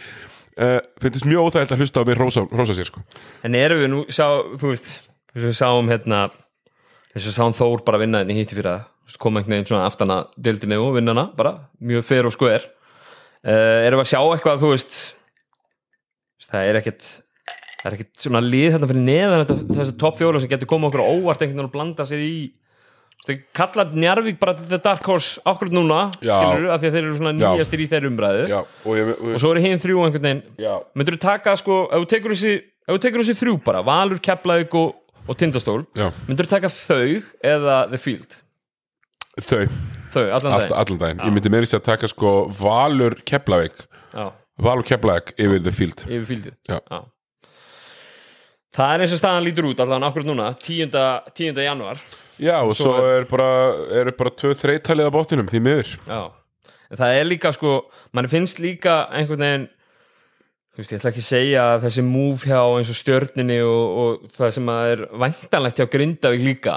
Uh, finnst mjög óþægilegt að hlusta á mig rósa, rósa sér sko. En erum við nú, sjá, þú veist þess að við sáum hérna þess að sáum Þór bara vinna þetta í hitti fyrir að koma einhvern veginn svona aftana dildinni og vinna hana bara, mjög fer og skoðir uh, erum við að sjá eitthvað, þú veist það er ekkert það er ekkert svona lið þetta fyrir neðan þetta, þessi topp fjóla sem getur koma okkur á óvart einhvern veginn og blanda sér í Þú veist, kalla Njarvík bara The Dark Horse okkur núna, Já. skilur af því að þeir eru svona nýjastir í þeir umræðu. Já, og ég, og, og svo eru hinn þrjú einhvern veginn. Myndur þú taka sko, ef þú tekur þessi ef þú tekur þessi þrjú bara, Valur, Keflavík og, og Tindastól, myndur þú taka þau eða The Field, þau. Þau, allan daginn? allan daginn, ég myndi meiri sér að taka sko Valur Keflavík. Valur Keflavík yfir the field. Yfir fieldið? Já. það er eins og staðan lítur út allan akkurat núna, 10. 10. januar já, og Svo svo er bara eru bara tvö þreytalið á bóttinum, því miður. Já, en það er líka sko mann finnst líka einhvern veginn þú veist, ég ætla ekki að segja að þessi move hjá eins og stjörninni og, og það sem að er væntanlegt hjá Grindavík líka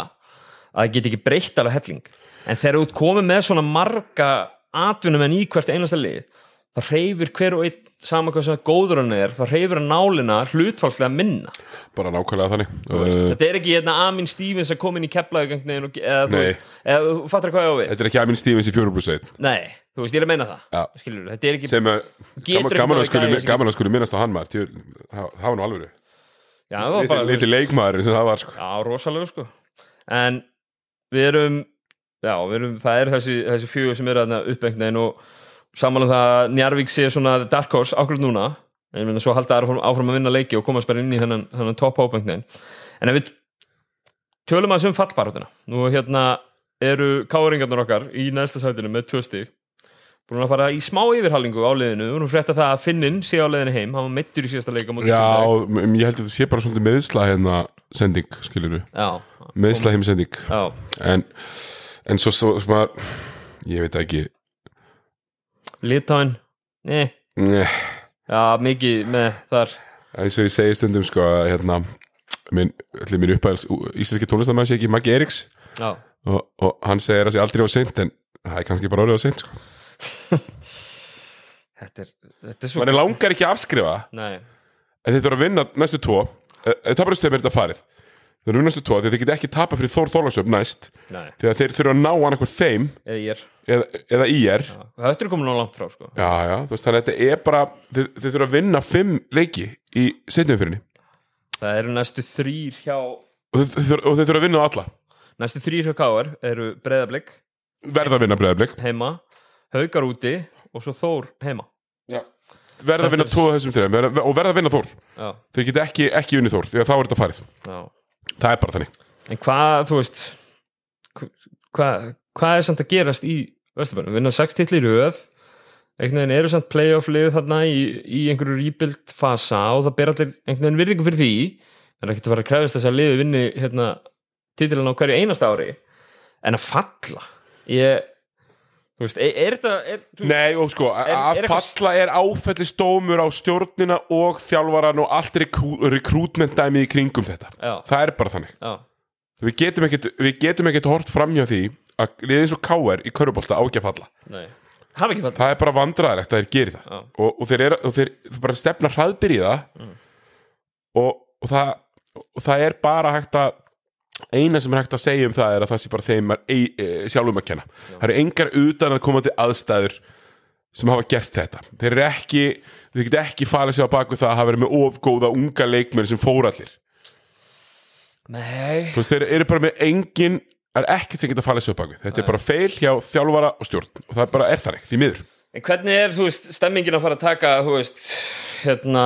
að það geti ekki breytt alveg helling. En þegar þú ert komið með svona marga atvinnum en í hvert einasta lið það reyfir hver og einn sama hvað sem góður hann er, það reyfir hann nálina hlutfalslega minna. Bara nákvæmlega þannig. Uh, þetta er ekki hérna Amin Stevens að koma inn í og- eða þú veist, eða þú fattar hvað ég á við? Þetta er ekki Amin Stevens í 4 plus 1 nei, þú veist, ég er að meina það. Já. skilur, þetta er ekki sem er Getur gaman, að skuli, sem- að skuli minnast á hann maður. Það var nú alveg já, það var bara, lítið liti leikmaður sem það var sko. Já, rosalega sko. En við erum Já, við erum, það er þessi, þessi fjögur sem eru þarna uppengnin og samanlega það að Njarvík sé svona dark horse ákveð núna. En ég meina svo halda áfram, áfram að vinna leiki og komast bara inn í þennan, þennan topp hópengnin en ef við tölum að sem fallbarátuna nú hérna eru káringarnir okkar í næsta sætinu með tvö stig. Búin að fara í smá yfirhalningu á liðinu. Og nú frétta það að Finnin sé á liðinu heim. Hann var meittur í síðasta leika já, ég held að þetta sé bara svolítið meðsla hérna sending, skilur já, meðsla heimsending. Já, en, en svo, svo, svo maður, ég veit ekki Litáin Nei, Nei, Já, mikið með þar. Eins og ég segi stundum sko að hérna minn, allir minn uppæðals íslenski tónlistamæð sé ekki Maggi Eriks og, og hann segir að sé aldrei á seint en það er kannski bara orðið á seint sko. þetta er, þetta er svo mann langar ekki að afskrifa. Nei, en þið þurfa að vinna næstu tvo. Þið tapar þessu tegum er þetta farið að vinna næstu tvo því að þið get ekki tapa fyrir Þór Þorlagsöf næst. Nei, því að þeir þurfa að ná annað þeim. Eða ég er eða, eða í er Já, Þetta er komin á langt frá sko. Já já þú veist þannig að þetta er bara þið, þið þurfa að vinna fimm leiki í setjum fyrirni Það eru næstu þrýr hjá og þið, þurfa- og þið þurfa að vinna á alla. Næstu þrýr hjá Káar eru Breiðablik. Verða að vinna breiðablik. Heima. Haukar úti. Og svo Þór heima. Verða að vinna af þessum trefum og verða að vinna Þór. Já, þau geta ekki, ekki unni Þór því að þá er þetta farið. Já það er bara þannig. En hvað, þú veist hvað, hvað er samt að gerast í Vesturbænum? Vinna sex titli í röð einhvern veginn eru samt playoff lið þarna í, í einhverju rebuild fasa og það ber allir einhvern veginn virðingu fyrir því. Það er ekkert að fara að krefast þess að liði vinni hérna, titilin á hverju einast ári. En að falla ég, þú veist, er, er þetta er, Nei og sko, Er- að er falla er áfellistómur á stjórnina og þjálfaran og allt rekrútmentdæmið í kringum þetta. Já, það er bara þannig. Já, við getum ekkit, við getum ekkit hort framhjá því að liðið eins og KR í körubólta á ekki að falla. Nei. Hafa ekki falla það er bara vandræðilegt að þeir geri það. Og, og þeir, er, og þeir, þeir bara stefna hraðbyr í það Mm. og, og, það, og það er bara hægt að eina sem er hægt að segja um það er að það sé bara þeim er, e, e, sjálfum að kenna. Það eru engar utan að koma til aðstæður sem hafa gert þetta. Þeir eru ekki, þeir geta ekki farið sér á baku það að hafa verið með ofgóða unga leikmenn sem fór allir. Nei, veist, þeir eru bara með engin það er ekkert sem geta farið sér á baku þetta er bara feil hjá þjálfara og stjórn og það bara er það ekki, því miður. En hvernig er, þú veist, stemmingin að fara að taka, þú veist, hérna,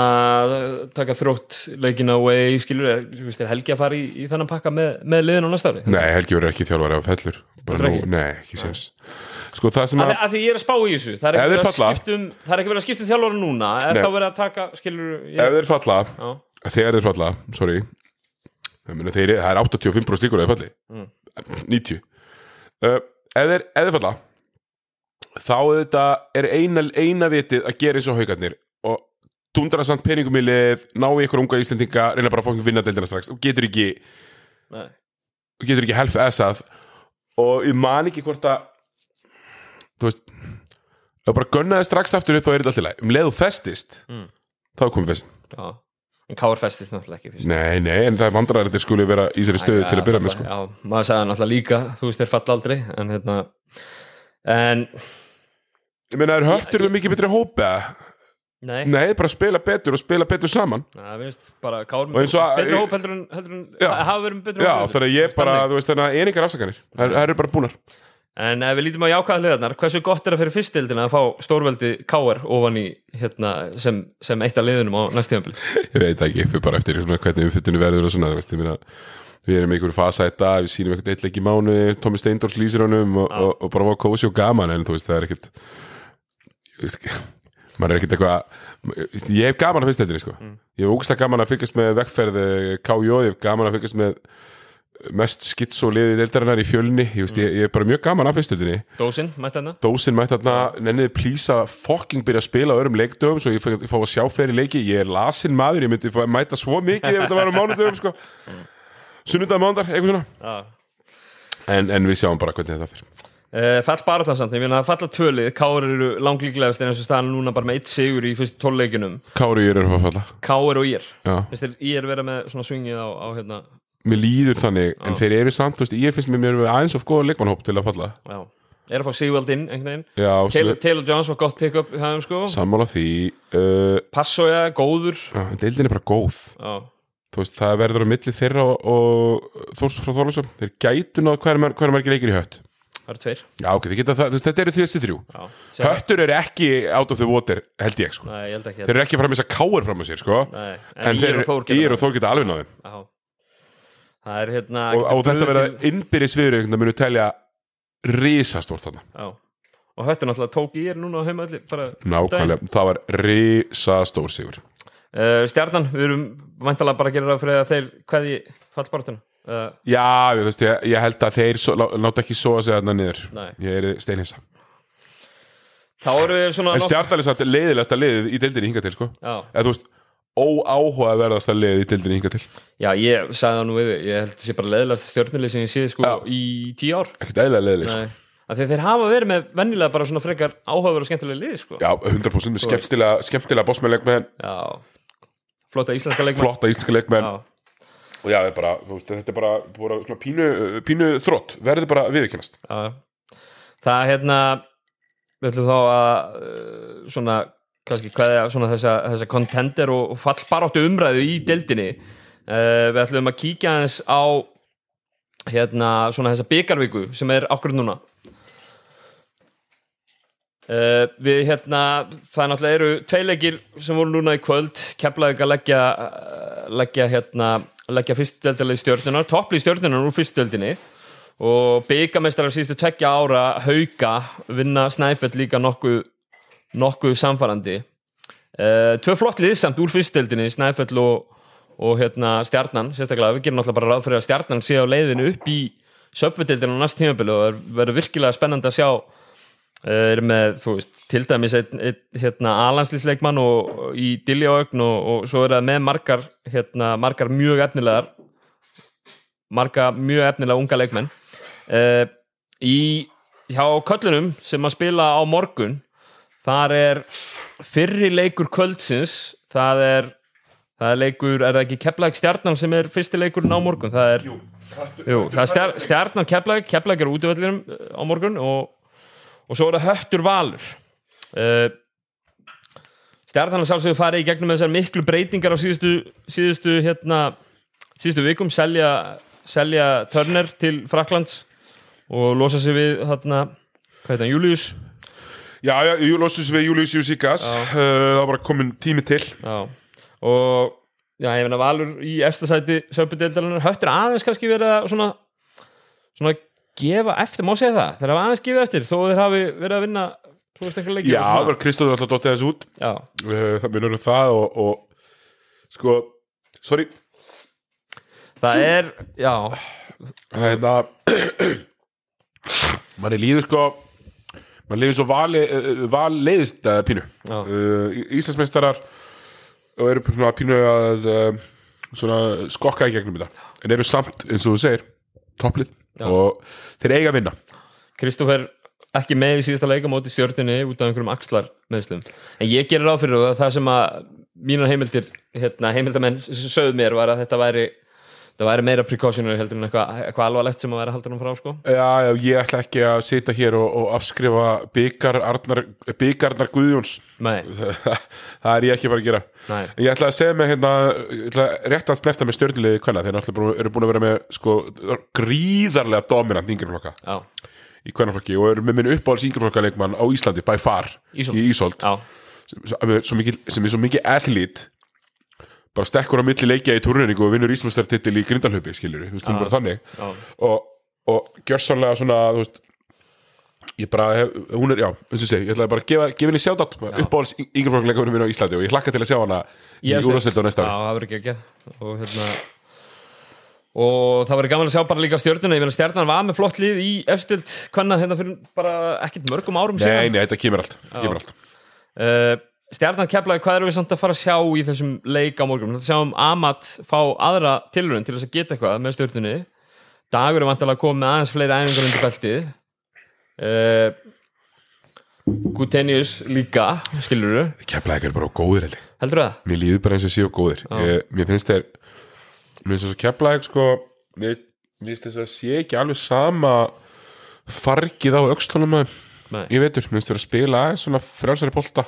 taka þrótt leikina away, skilur, þú veist, er Helgi að fara í, í þennan pakka með, með liðin á næsta ári? Nei, Helgi verður ekki þjálfari á fellur. Nú? Nei, ekki séns. Sko það sem Að, að að því ég er að spá í þessu, það er Ef ekki verið að um, það er ekki verið að skipta um þjálfara núna, er þá verið að taka, skilur, ef ég, þeir falla já, þegar þeir falla, sorry. Þeir, það er 85% líkur að þeir falli. Mm. 90 uh, ef, þeir, ef þeir falla þá þetta er eina, eina vitið að gera eins og haugarnir dundra samt peningum í lið ná ykkur unga Íslendinga, reyna bara að fókin vinna deildina strax og getur ekki nei, getur ekki helf essað og ég man ekki hvort að þú veist ef bara gunnaði strax aftur upp þá er þetta alltaf leið um leið og festist Mm. þá er komið festin já, en Káar festist náttúrulega ekki fyrst. nei, nei, en það er vandrar að þetta skuli vera í sér stöðu til að byrja með sko. Já, maður sagði náttúrulega líka, þú veist, þeir falla aldrei, en hérna, en, ég meina, er höttur við mikið betri hópi eða? Nei, nei, bara spila betur og spila betur saman. Bara Káur Og eins og að- betri hóp heldur en, heldur en Já. hafa verið betri já, hóp þannig að ég bara, þú veist, þannig að einingar afsakanir það eru bara búnar. En ef við lítum á jákvæða liðarnar hversu gott er að fyrir fyrstildina að fá stórveldi Káur ofan í hérna, sem, sem eitt af liðunum á næst tíðanbíl ég veit ekki, við bara eftir svona, hvernig umfyttinu verður og svona, þú veist, ég meina við erum einhverju fasa þetta, við sýnum eitthvað eitt leik í mánu Tómi Steindors lýsir honum og, og, og bara var kósi og gaman, en þú veist, það er ekkert veist maður er ekkert eitthvað ég hef gaman að fyrstældinni, sko. Ég hef ógæslega gaman að fylgjast með vegferð KJ, ég hef gaman að fylgjast með mest skits og liðið deildarinnar í fjölni, ég veist, ég, ég er bara mjög gaman að fyrstældinni Dósin, mætti hérna Dósin mætti þarna, nenniði plísa fucking byrja að spila á öðrum leikdöfum svo ég fá, að sjá fleiri leiki, ég er lasin maður ég myndi mæta svo mikið ef þetta var á mánudöfum sko. sunnudag mánudar, eitthvað svona. En, en við sjáum bara hvernig þetta fyrir Uh, fall bara það samt, ég meina að falla tvölið Káur eru langlíklegast en og staðan núna bara með eitt sigur í fyrstu tólleikinum Kári ég er að falla. Káur og Já. finnst þér Ír vera með svona swingið á, á hérna? Mér líður þannig, en þeir eru samt veist, ég finnst mér mér aðeins of góða leikmannhóp til að falla. Já, er að fá Sigvald inn einhvern veginn? Já, Taylor, Taylor Jones var gott pick-up sko. Sammála því uh, Passoja, góður. Já, deildin er bara góð. Já, veist, það verður á milli þeirra og, og Þórs frá Þorlásum þeir gætu náð hver, hver margir leikir í hött það eru tveir. Já, ok, geta það, veist, þetta eru því þessi þrjú. Já, sem, Höttur eru ekki out of the water held ég sko. Nei, ég held ekki Þeir eru ekki að fara að missa káir fram á sér sko. Nei, En, þeir Ír og Þór geta alveg náðum Já. það er hérna Og, og þetta verða innbyrðis viður Það munu telja risastórt þarna. Já. og höttur náttúrulega tók Ír núna á heimalli bara Nákvæmlega, það var risastór sigur. Uh, Stjarnan, við erum vantalega bara að gera það fyrir að þeir hverði fallbartuna uh, Já, ég, veist, ég, ég held að þeir svo, lá- láta ekki svo að segja þarna niður. Nei. Ég er steinhissa. Þá eru við svona En er samt leiðilegasta liðið í deildinni hinga til sko. Eða þú veist, óáhugaverðasta liðið í deildinni hinga til. Já, ég sagði það nú við ég held að sé bara leðilegast stjörnulið sem ég sé sko Já. í tíu ár. Ekkert eðlilega leiðileg sko. Að þeir hafa verið með vennilega bara svona frekar áhugaverð og skemmtilega lið sko. Já, 100% með skemmtilega, skemmtilega bossmennleikmenn Já. flotta íslenska leikmenn Flotta íslenska leikmenn Já. Og já, er bara, veist, þetta er bara, bara pínu, pínu þrótt Verður bara viðurkennast. Já. það er hérna við ætlum þá að uh, svona, kannski hvað er svona þessa, þessa contender og fallbaráttu umræðu í deildinni. Uh, við ætlum að kíkja aðeins á hérna svona þessa byggarviku sem er akkur núna. Uh, við hérna, það náttúrulega eru tveilegir sem voru núna í kvöld. Keflaðið að leggja uh, leggja hérna, leggja fyrstdeldalið stjórnunar topplið stjórnunar úr fyrstdeldinni og byggamestrar síðustu tveggja ára hauka vinna Snæfell líka nokkuð nokkuð samfarandi uh, tvö flott lið samt úr fyrstdeldinni Snæfell og, og hérna stjarnan sérstaklega, við gerum náttúrulega bara ráð fyrir að stjarnan sé á leiðinu upp í söpvedeldinu á næst tímabili og það verður virkilega spennandi að sjá Eh, er með, þú veist, til dæmis hérna, alanslýsleikmann og, í Diljaögn og, og svo er það með margar, hérna, margar mjög efnilegar marga mjög efnilega unga leikmenn. Uh, í hjá köllunum sem að spila á morgun þar er fyrri leikur kvöldsins það er, það er leikur, er það ekki Keflæk stjarnan sem er fyrsti leikurinn á morgun? Það er, jú, það er stjar, stjarnan Keflæk Keflæk er útvöldurum á morgun og og svo er það höttur valur. Uh, stjarnan að sjálfsögðu farið í gegnum þessar miklu breytingar á síðustu síðustu, hérna, síðustu vikum. Selja, selja Turner til Fraklands og losa sig við hérna, hvað heit hann, Július Já, já, jú, losum við Július Júsíkas uh, Það var bara komin tími til. Já. og já, ég meina Valur í efstasæti söpudeildarinnar höttur aðeins kannski verið að svona, svona gefa eftir, má segja það? Þeir hafa aðeins gefið eftir þó þeir hafi verið að vinna þú veist ekki leikir Já, það var Kristóður alltaf dottið þessu út. Já, uh, Það munur það og, og sko, sorry. Það er já, Hérna manni líður sko manni líður svo vali, uh, val leiðist uh, pínu. Uh, Íslandsmeistarar og eru svona pínu að uh, svona skokka í gegnum þetta. En eru samt, eins og þú segir topplið Já. og þeir eiga að vinna Kristófer ekki með í síðasta leika móti stjórninni út af einhverjum axlar meðslum en ég gerir ráð fyrir að það sem að mínar heimildir, hérna, heimildamenn sögðu mér var að þetta væri þetta væri meira precautionary heldur en eitthvað eitthva alvarlegt sem að að halda hann frá sko. Já, já, ég ætla ekki að sitja hér og, og afskrifa byggar Arnar, byggarnar Guðjóns. Það er ég ekki að fara að gera. Nei, Ég ætla að segja mig hérna ætla rétt að snerta með stjörnulegi hvenna þeir eru búin að vera með sko, gríðarlega dominant yngreflokka já, í hvernaflokki og eru með minn uppáhalds yngreflokka leikmann á Íslandi by far Ísold. í Ísold. Sem, sem er svo mikið athlete bara stekkur á milli leikja í túrningu og vinnur Íslandstartitil í grindalhaupi skilur þú veist, hún er bara þannig. já, og, og gjörsanlega svona þú veist ég bara hef, hún er, já, eins og segi ég ætlaði bara að gefa, gefa henni sjátt uppáhalds yngreflokkleikunum minn á Íslandi og ég hlakka til að sjá hana í úrvarsleita á næsta Já, ári það verður ekki ekki og hérna og það verður gaman að sjá bara líka stjörnuna. Ég meina stjarnan var með flott lið í efstild hvenna hérna fyrir bara ekkert mörgum árum Nei, síðan. nei, þetta kemur allt, þetta kemur allt. uh, stjarnan keflaði hvað erum við samt að fara að sjá í þessum leik á morgun? Þetta sjáum Amat fá aðra tilraun til þess að geta eitthvað með stjörnunni dagur er vantilega að koma með aðeins fleiri æfingar undir beltið. Uh, Gutenius líka skilur þú, Keflæk er bara góðir heldur heldur það? Mér líður bara eins og séu góðir. Ég, Mér finnst þeir Mér finnst þess að Keflæk sko Mér finnst þess að sé ekki alveg sama fargið á öxlunum að Nei. ég veitur, mér finnst þeir að spila aðeins svona frjálsari bolta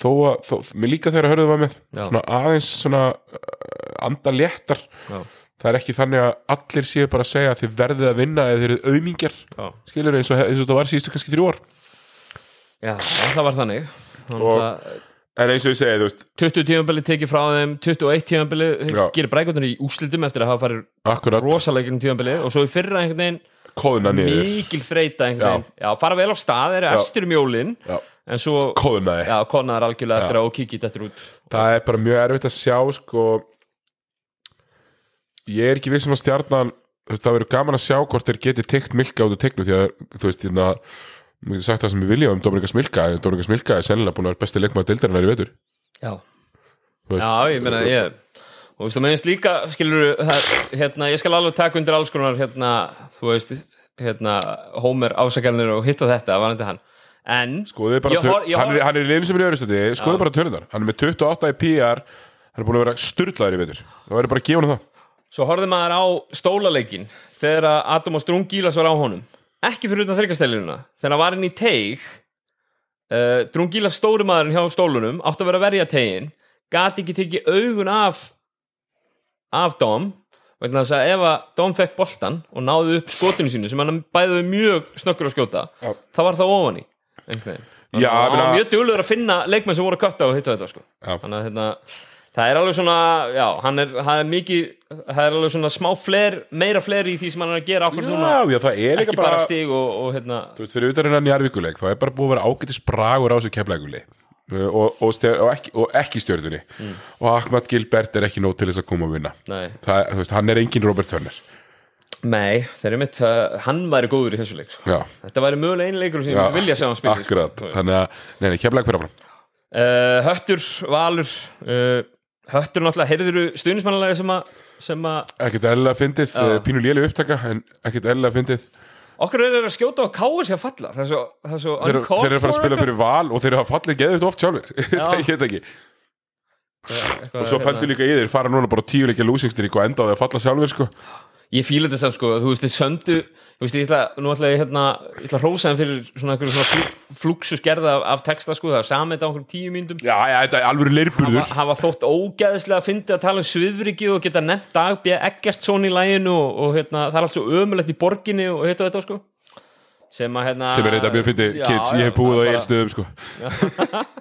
þó að, þó, mér líka þegar að hörðu var með Já. svona aðeins svona uh, anda léttar. Já, það er ekki þannig að allir séu bara að segja að þið verðið að vinna eða þið eru auðmingjar já. skilur eins og, eins og þetta var síðustu kannski þrjú ár. Já, það var þannig. Þannig Og- að en eins og ég segi, þú veist, 20 tímabili tekið frá þeim 21 tímabili Já. gerir brækundin í úslitum eftir að hafa farið akkurat. rosalegin tímabili og svo í fyrra einhvern veginn kóðuna niður. mikil þreita einhvern veginn. Já, fara vel á stað, eru Já. efstir um jólin. Já. En svo, kóðunaði já, konaðar algjörlega eftir að og kikið þetta út. Það er bara mjög erfitt að sjá sko. Ég er ekki viss um að stjarnan þú veist, það verður gaman að sjá hvort þeir geti tekt milka út úr teknu því að þú veist, hérna Mér getur sagt það sem ég vilja um Dominika Smilka Dominika Smilka er sennilega búin að vera besti leikmaður deildarinnar í vetur. Já, Þú veist, Já, ég meina ég og veistu, meðinst líka, skilur hérna, ég skal alveg taka undir alls konar hérna, þú veist, hérna Homer ásakjarnir og hitt og þetta varandi hann, en Skoðið bara Ég ég hann, er, hann er í liðin sem er í öðrustandi Skoðið bara tölunar, hann er með 28 í PR Hann er búin að vera sturlaður í vetur. Það verður bara að gefa hann það. Svo horfði maður á stólaleikin þegar Adam og Strungílas var á honum. Ekki fyrir utan þryggastæliruna þegar hann var inn í teig uh, Strungílas stóri maðurinn hjá stólunum átti að vera að verja tegin gati ekki tekið augun af af Dom vegna þess að ef að Dom fekk boltan og náði upp skotinu sínu sem hann bæði mjög snöggur að skjóta það var það ofan í Já, Þannig að hann meina- var mjög duglegur að finna leikmenn sem voru að kötta og hitta þetta sko. Þannig að hérna, það er alveg svona já, hann er, hann er mikið það er alveg svona smá fler, meira fler í því sem hann er að gera okkur núna. Já, það er ekki bara bara stig og, og hérna Þú veist, fyrir utan hennar njarvíkuleik þá er bara búið að vera ágætis bragur á þessu keflæguli og, og, og, ekki, og ekki stjörðunni og Ahmad Gilbert er ekki nóg til þess að koma að vinna. Það, veist, hann er engin Robert Turner nei þeir eru mitt, uh, hann væri góður í þessu leik sko. Þetta væri mögulega einu leikur sem ég vilja sjá hann spila akkurat, sko, þannig að, nei, nei, keflæg fyrir áfram. Uh, Höttur, Valur uh, Höttur náttúrulega, heyrðuru stuðnismannalegi sem að sem að ekkert eðlilega fyndið, uh, pínu léli upptaka en ekkert eðlilega fyndið. Okkur er að skjóta á káir sem falla það er svo, það er svo þeir, þeir eru að fara að spila fyrir val og þeir eru að fallið geðvitt oft sjálfur það get ekki, og svo hérna. pæltu líka í þeir fara núna bara tíu leikja lúsingstyrk og enda á því að falla sjálfur sko. Ég fíla þetta samt sko, þú veist, þið söndu þú veist, ég ætla, nú ætla ég hérna ég ætla að hrósa þeim fyrir svona einhverju svona flú- flúksus gerða af, af texta sko, það er samið á einhverjum tíu mínútum. Já, já, þetta er alveg leirburður. Hafa, hafa þótt ógæðislega að fyndi að tala um sviðriki og geta nefnt dagbjö Eggertsson í læginu og, og hérna, það er allt svo ömulegt í borginni og og þetta sko. Sem að hérna sem er þetta mjög fyndið, Já, kids, já, ég hef búið á eilstöðum sko.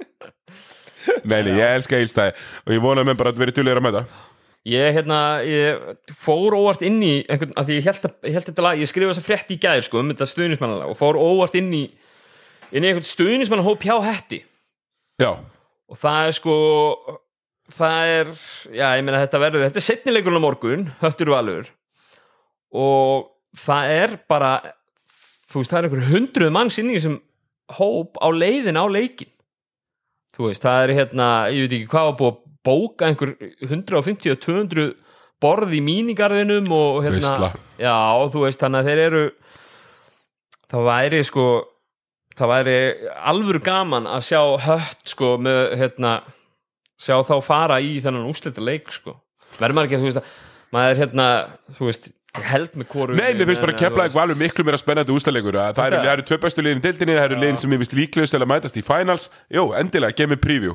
nei, ég elska eilstæði og ég vona að menn bara að vera tjóðlega að mæta Ég, hérna, ég fór óvart inn í einhvern, að því ég held, að, ég held þetta lag, ég skrifa þess að frétt í gæðir sko, um þetta stuðnismannalag og fór óvart inn í inn í einhvern stuðnismannahóp hjá hætti já, og það er sko það er, já ég meina þetta verður þetta er setnileikurinn á morgun, höttur valur. Og það er bara þú veist, það er einhver hundruð manns inn í þessum hóp á leiðin á leikin þú veist, það er hérna ég veit ekki hvað að bóka einhver 150-200 borð í mínigarðinum og hérna já, þú veist, þannig að þeir eru það væri sko það væri alvöru gaman að sjá hött sko með hérna sjá þá fara í þennan úslita leik sko. Verður maður ekki að þú veist að maður er hérna, þú veist, held með hvoru nei, mér finnst bara að kepla eitthvað alveg miklu meira spennandi ústæðleikur það eru, tvö bestu liðin í deildinni, það eru liðin sem ég vist líklegust til að mætast í finals, jú, endilega, gef mér preview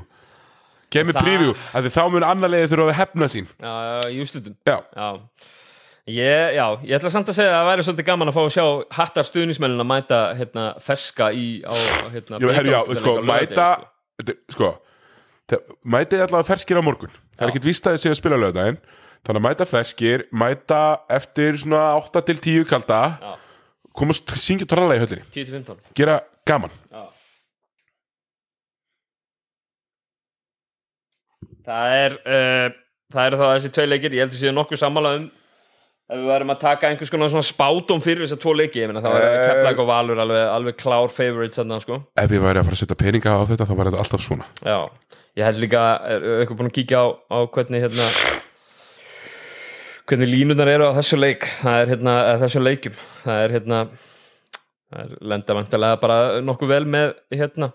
gef mér Það- af því þá mun annar leiði þurfa að hefna sín. Já, já, í úslitum já, já. Ég, já, ég ætla samt að segja að það væri svolítið gaman að fá að sjá hattar stuðnismennin að mæta hérna, ferska í á, hérna, Jú, herri, já, sko, mæta sko. sko það- mætið allavega ferskir á morgun. Það er Já. ekkit víst að þið séu að spila lögdægin þannig að mæta ferskir, mæta eftir svona 8 til 10 kalda. Já, komast, syngja tralla í höllinni. 10-15 gera gaman. Já. Það er uh, það eru þá þessi tvei leikir. Ég heldur síðan nokkuð sammála um ef við værum að taka einhvers konar svona spátum fyrir þessar tvo leiki, ég meina þá er Eh. Keflæk og Valur alveg, alveg klár favorites þarna sko. Ef ég væri að fara að setja peninga á þetta þá var þetta alltaf svona. Já, ég held líka eitthvað búin að kíkja á, á hvernig hérna hvernig línunar eru á þessu leik? Það er hérna, þessu leikjum. Það er hérna það er lenda vantarlega bara nokkuð vel með hérna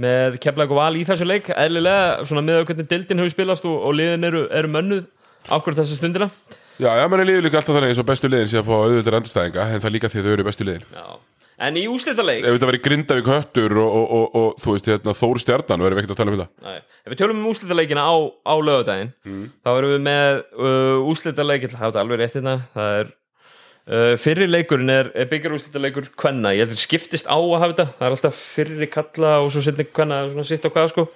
með keflag og val í þessu leik. Eðlilega svona með hvernig dildin hefur spilast og, og liðin eru, eru mönnuð ákvörð þessu stundina. Já, já, mann er líður líka alltaf þannig eins og bestu liðin sé að fá auðvitað endastæðinga en það líka því að þau eru bestu liðin. Já. en í úslita leik ef þetta væri Grindavík höttur og, og, og, og þú veist, hérna, Þór Stjarnan verðum við ekkert að tala um þetta? Nei. ef við tölum um úslitaleikina á, á lögadaginn þá erum við með uh, úslitaleik ég uh, fyrri leikurinn er, er byggjar úslitaleikur kvenna, ég heldur skiptist á að hafa þetta. Það er alltaf fyrri kalla og svo setni kvenna svona sitt á hvað sko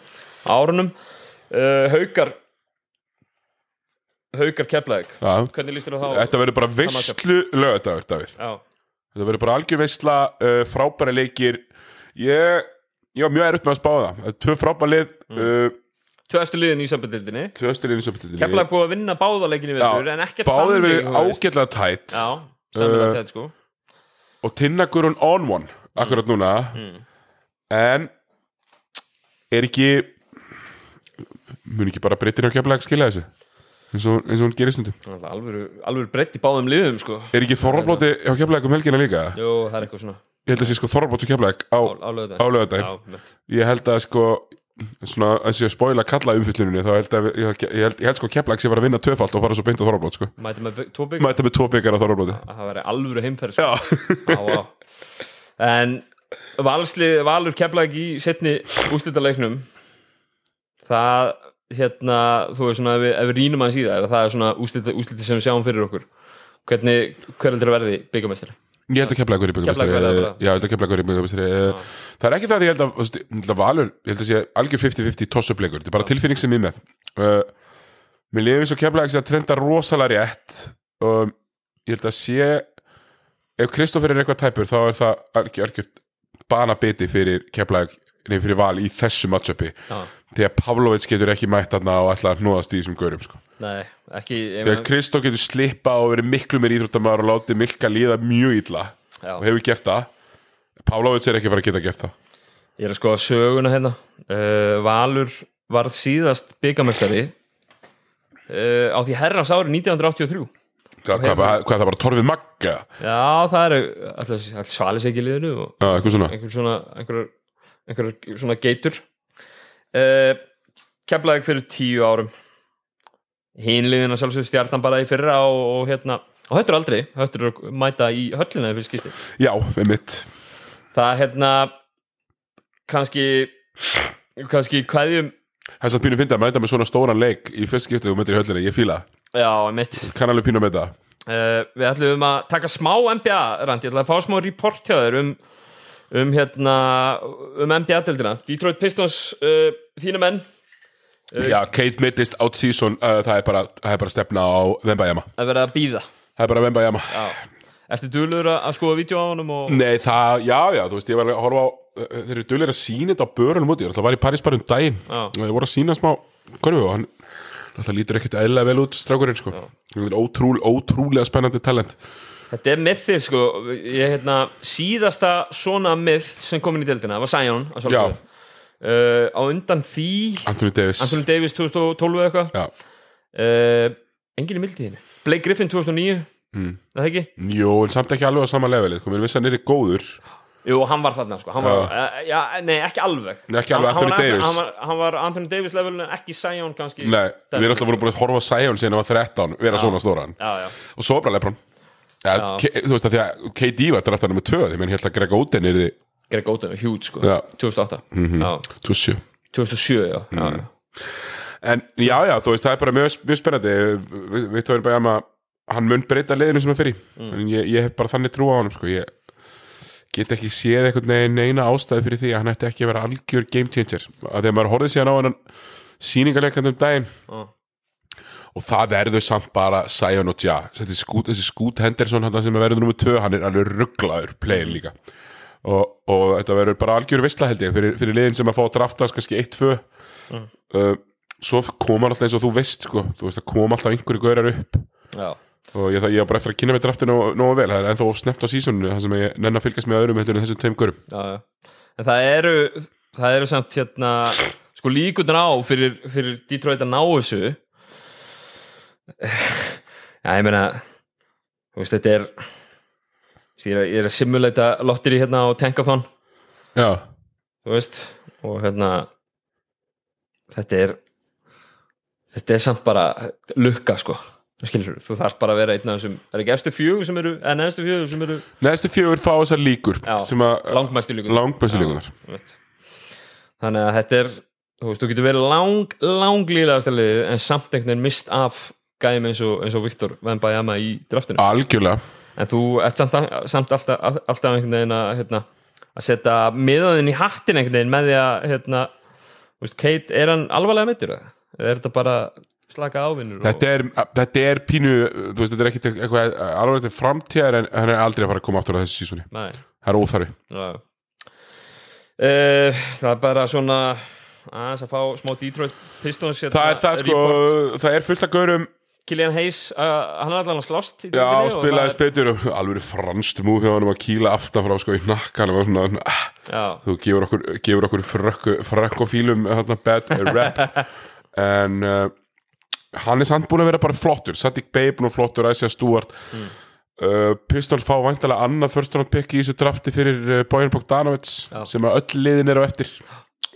árunum. Uh, haukar haukar keflaðik já, hvernig líst þér á þá? þetta verður bara veistlu lögadagur, Davíð. Þetta verður bara algjör veistla, uh, frábæra leikir. Ég, ég var mjög erut með að spá það. Það Tvö frábæra lið Mm. tvö eftir liðin í sömbundildinni Tvö stöðlinn sem betur keflaðik búið að vinna báðaleikin í vetur en ekkert Báðir verið ágætlega tætt Já, samlega Uh, tætt sko. Og Tinna Gurun on one akkurat núna. Mm. en er ekki mun ekki bara breytir á keflag skilja þessu? Eins og, eins og hún gerir stundum. Það alvöru breytt í báðum liðum sko. er ekki Þorvalblóti á keflag um helgina líka? Jú, það er eitthvað svona. Ég held að sé sko Þorvalblóti keflag á, álöðu á laugardaginn. ég held að sko svona eins og ég spóila kalla umfylluninni þá held að ég, ég, ég, held, ég held sko keflag sé var að vinna tvöfalt og fara svo beint á Þorvalblót sko Mæti með tvo bygg mæta með tvo byggar á Þorvalblóti Það væri alvöru heimferð sko. á, á. En valslið, Valur keflag í setni úslitaleiknum Það hérna, þú veist svona ef við, ef við rínum aðeins í það er svona úsliti, úsliti sem við sjáum fyrir okkur hvernig, hver heldur að verði byggamestari? Ég held að Keflavík byggamestri verði bara. já, ég held að keflag verið byggamestari það er ekki það að ég held að, ég held að Valur ég held að sé algjör 50-50 tossupleikur þetta er bara tilfinning sem ég með. Uh, mér eins og keflag sé að trenda rosalega rétt. Og ég held að sé ef Kristoffer er eitthvað tæpur þá er það algjör, algjör banabiti fyrir keflag nefnir fyrir val í þessu matchupi. Já, því að Pavlovits getur ekki mætt þarna og ætla að hnúðast í þessum gaurum sko. nei, ekki þegar Kristoff getur slippa og verið miklu meir íþróttamæður og látið Milka líða mjög illa Já. og hefur gert það. Pavlovits er ekki fara að geta gert það. Ég er að skoða söguna hérna. Uh, Valur varð síðast byggamestari uh, á því herrans ári 1983 hvað, hvað, hvað, hvað það bara torfið magga? Já, það eru alltaf svalis ekki liðinu og Já, eitthvað svona. einhver svona einhver, einhver svona geitur. Uh, Keflaði fyrir tíu árum. Hinliðina sjálfsög stjarnan bara í fyrra og, og hérna og höttur aldrei, höttur að mæta í höllina fyrir skipti Já, einmitt. Það hérna kannski kannski kveðjum Það er satt pínu fyndi að mæta með svona stóran leik í fyrst skipti og mætir í höllinni, ég fíla já, mitt kann alveg pínu að mæta uh, við ætlum að taka smá NBA rand, ég ætla að fá smá report hjá þér um um hérna um NBA-dildina, Detroit Pistons uh, þínu menn. Já, Kate mittist out season uh, það, er bara, það er bara stefna á Vembayama að vera að býða Það er bara Vembayama já. ertu dulur að skoða vídeo á honum og Nei, það, já, já, þú veist, ég var að horfa á uh, þeir eru duðlega að sína þetta á börunum út það var í París bara um daginn. Og ég voru að sína smá korfu og hann það lítur ekkert eðlilega vel út strákurinn sko. er ótrúl, ótrúlega spennandi talent. Þetta er mythið sko. Ég hérna síðasta svona myth sem kom inn í dildina var sjálfsögðu. uh, á undan því Anthony Davis. Anthony Davis 2012 eða eitthvað. Uh, enginn í mildiðinni Blake Griffin 2009 Mm. er það ekki? jú, en samt ekki alveg á sama levelið. Sko, mér vissi hann er góður Jú, hann var þarna sko. Hann var, uh, já, Nei, ekki alveg. Nei, ekki alveg hann, Anthony hann, Davis. hann, var, hann var Anthony Davis levelin en ekki Sion kannski. Nei, við erum alltaf voru búin að horfa Sion síðan hann var 13, vera svona stóran. Já, já, og svo bara Lebron. Já. Þú veist að því að KD var draftar nummer 2 því menn að Greg Oden er því Greg Oden, huge sko. Já. Mhm. 2008 já, 27 2007, já, já, já. En já, já, þú veist, það er bara mjög, mjög spennandi. Við tóðum bara að hann mun breyta leiðinu sem hann fyrir. Mm. en ég, ég hef bara þannig trú á honum sko. ég get ekki séð einhvern veginn neina ástæði fyrir því að hann ætti ekki að vera algjör game changer. Að þegar maður horfið síðan á hann sýningarleikand um daginn Já. og það verður samt bara Sion og Ja. Þessi skút Henderson sem er verður nummer 2 hann er alveg rugglaður player líka. Og, og þetta verður bara algjör vissla held ég fyrir, fyrir liðin sem að fá draftast kannski 1-2 uh, svo kom hann alltaf eins og þú veist sko, þú veist að kom alltaf einhverju gaurar upp. Já. Og ég, ég var bara eftir að kynna með draftinu nógu vel, það er ennþá snemt á sísoninu það sem ég nenn að fylgjast með öðrum heldur en þessum tveim gaurum já, já. En það eru það eru samt hérna sko líkundan á fyrir, fyrir Detroit að ná þessu. Já, ég meina þú veist, þetta er ég er, að- simulata lottir í hérna á Tankathon. Já, þú veist og hérna þetta er þetta er samt bara lukka sko skilur, þú þarf bara að vera einn af þessum er ekki efstu fjögur sem eru, eða neðstu fjögur sem eru neðstu fjögur fá þessar líkur langmæstu líkunar þannig að þetta er þú veist, þú getur verið lang, lang líðlegasta liðið en samt einhvern veginn mist af gæðum eins og, eins og Viktor Vembayama í draftinu. Algjörlega. En þú ert samt, samt alltaf, alltaf einhvern veginn að, hérna, að setja miðaðinn í hattin einhvern veginn með því að hérna, veist, Kate, er hann alvarlega meittur eða? Eða er þetta bara slaka ávinnur? þetta er, þetta er pínu þú veist, þetta er ekki eitthvað alveg til framtíðar en hann er aldrei að fara að koma aftur á þessu sísoni. Nei, það er óþarfi. Já. Uh, Það er bara svona aðeins að fá smá Detroit Pistons hérna, það er það sko, report. það er fullt af gaurum Killian Hayes, uh, hann er allan að slást Já, og spilaði betur og alveg franskt múf hjá hann að kýla aftan frá sko í nakkan og svona, Já, þú gefur okkur, gefur okkur frökku, frankofílum hérna bad rap. En uh, hann er samt búin að vera bara flottur. Sadik Bey búin að flottur, Isaiah Stewart. Mm. uh, Pistols fá væntalega annað pick í þessu drafti fyrir uh, Bojan Bogdanovic Já. sem að öll liðin eru eftir.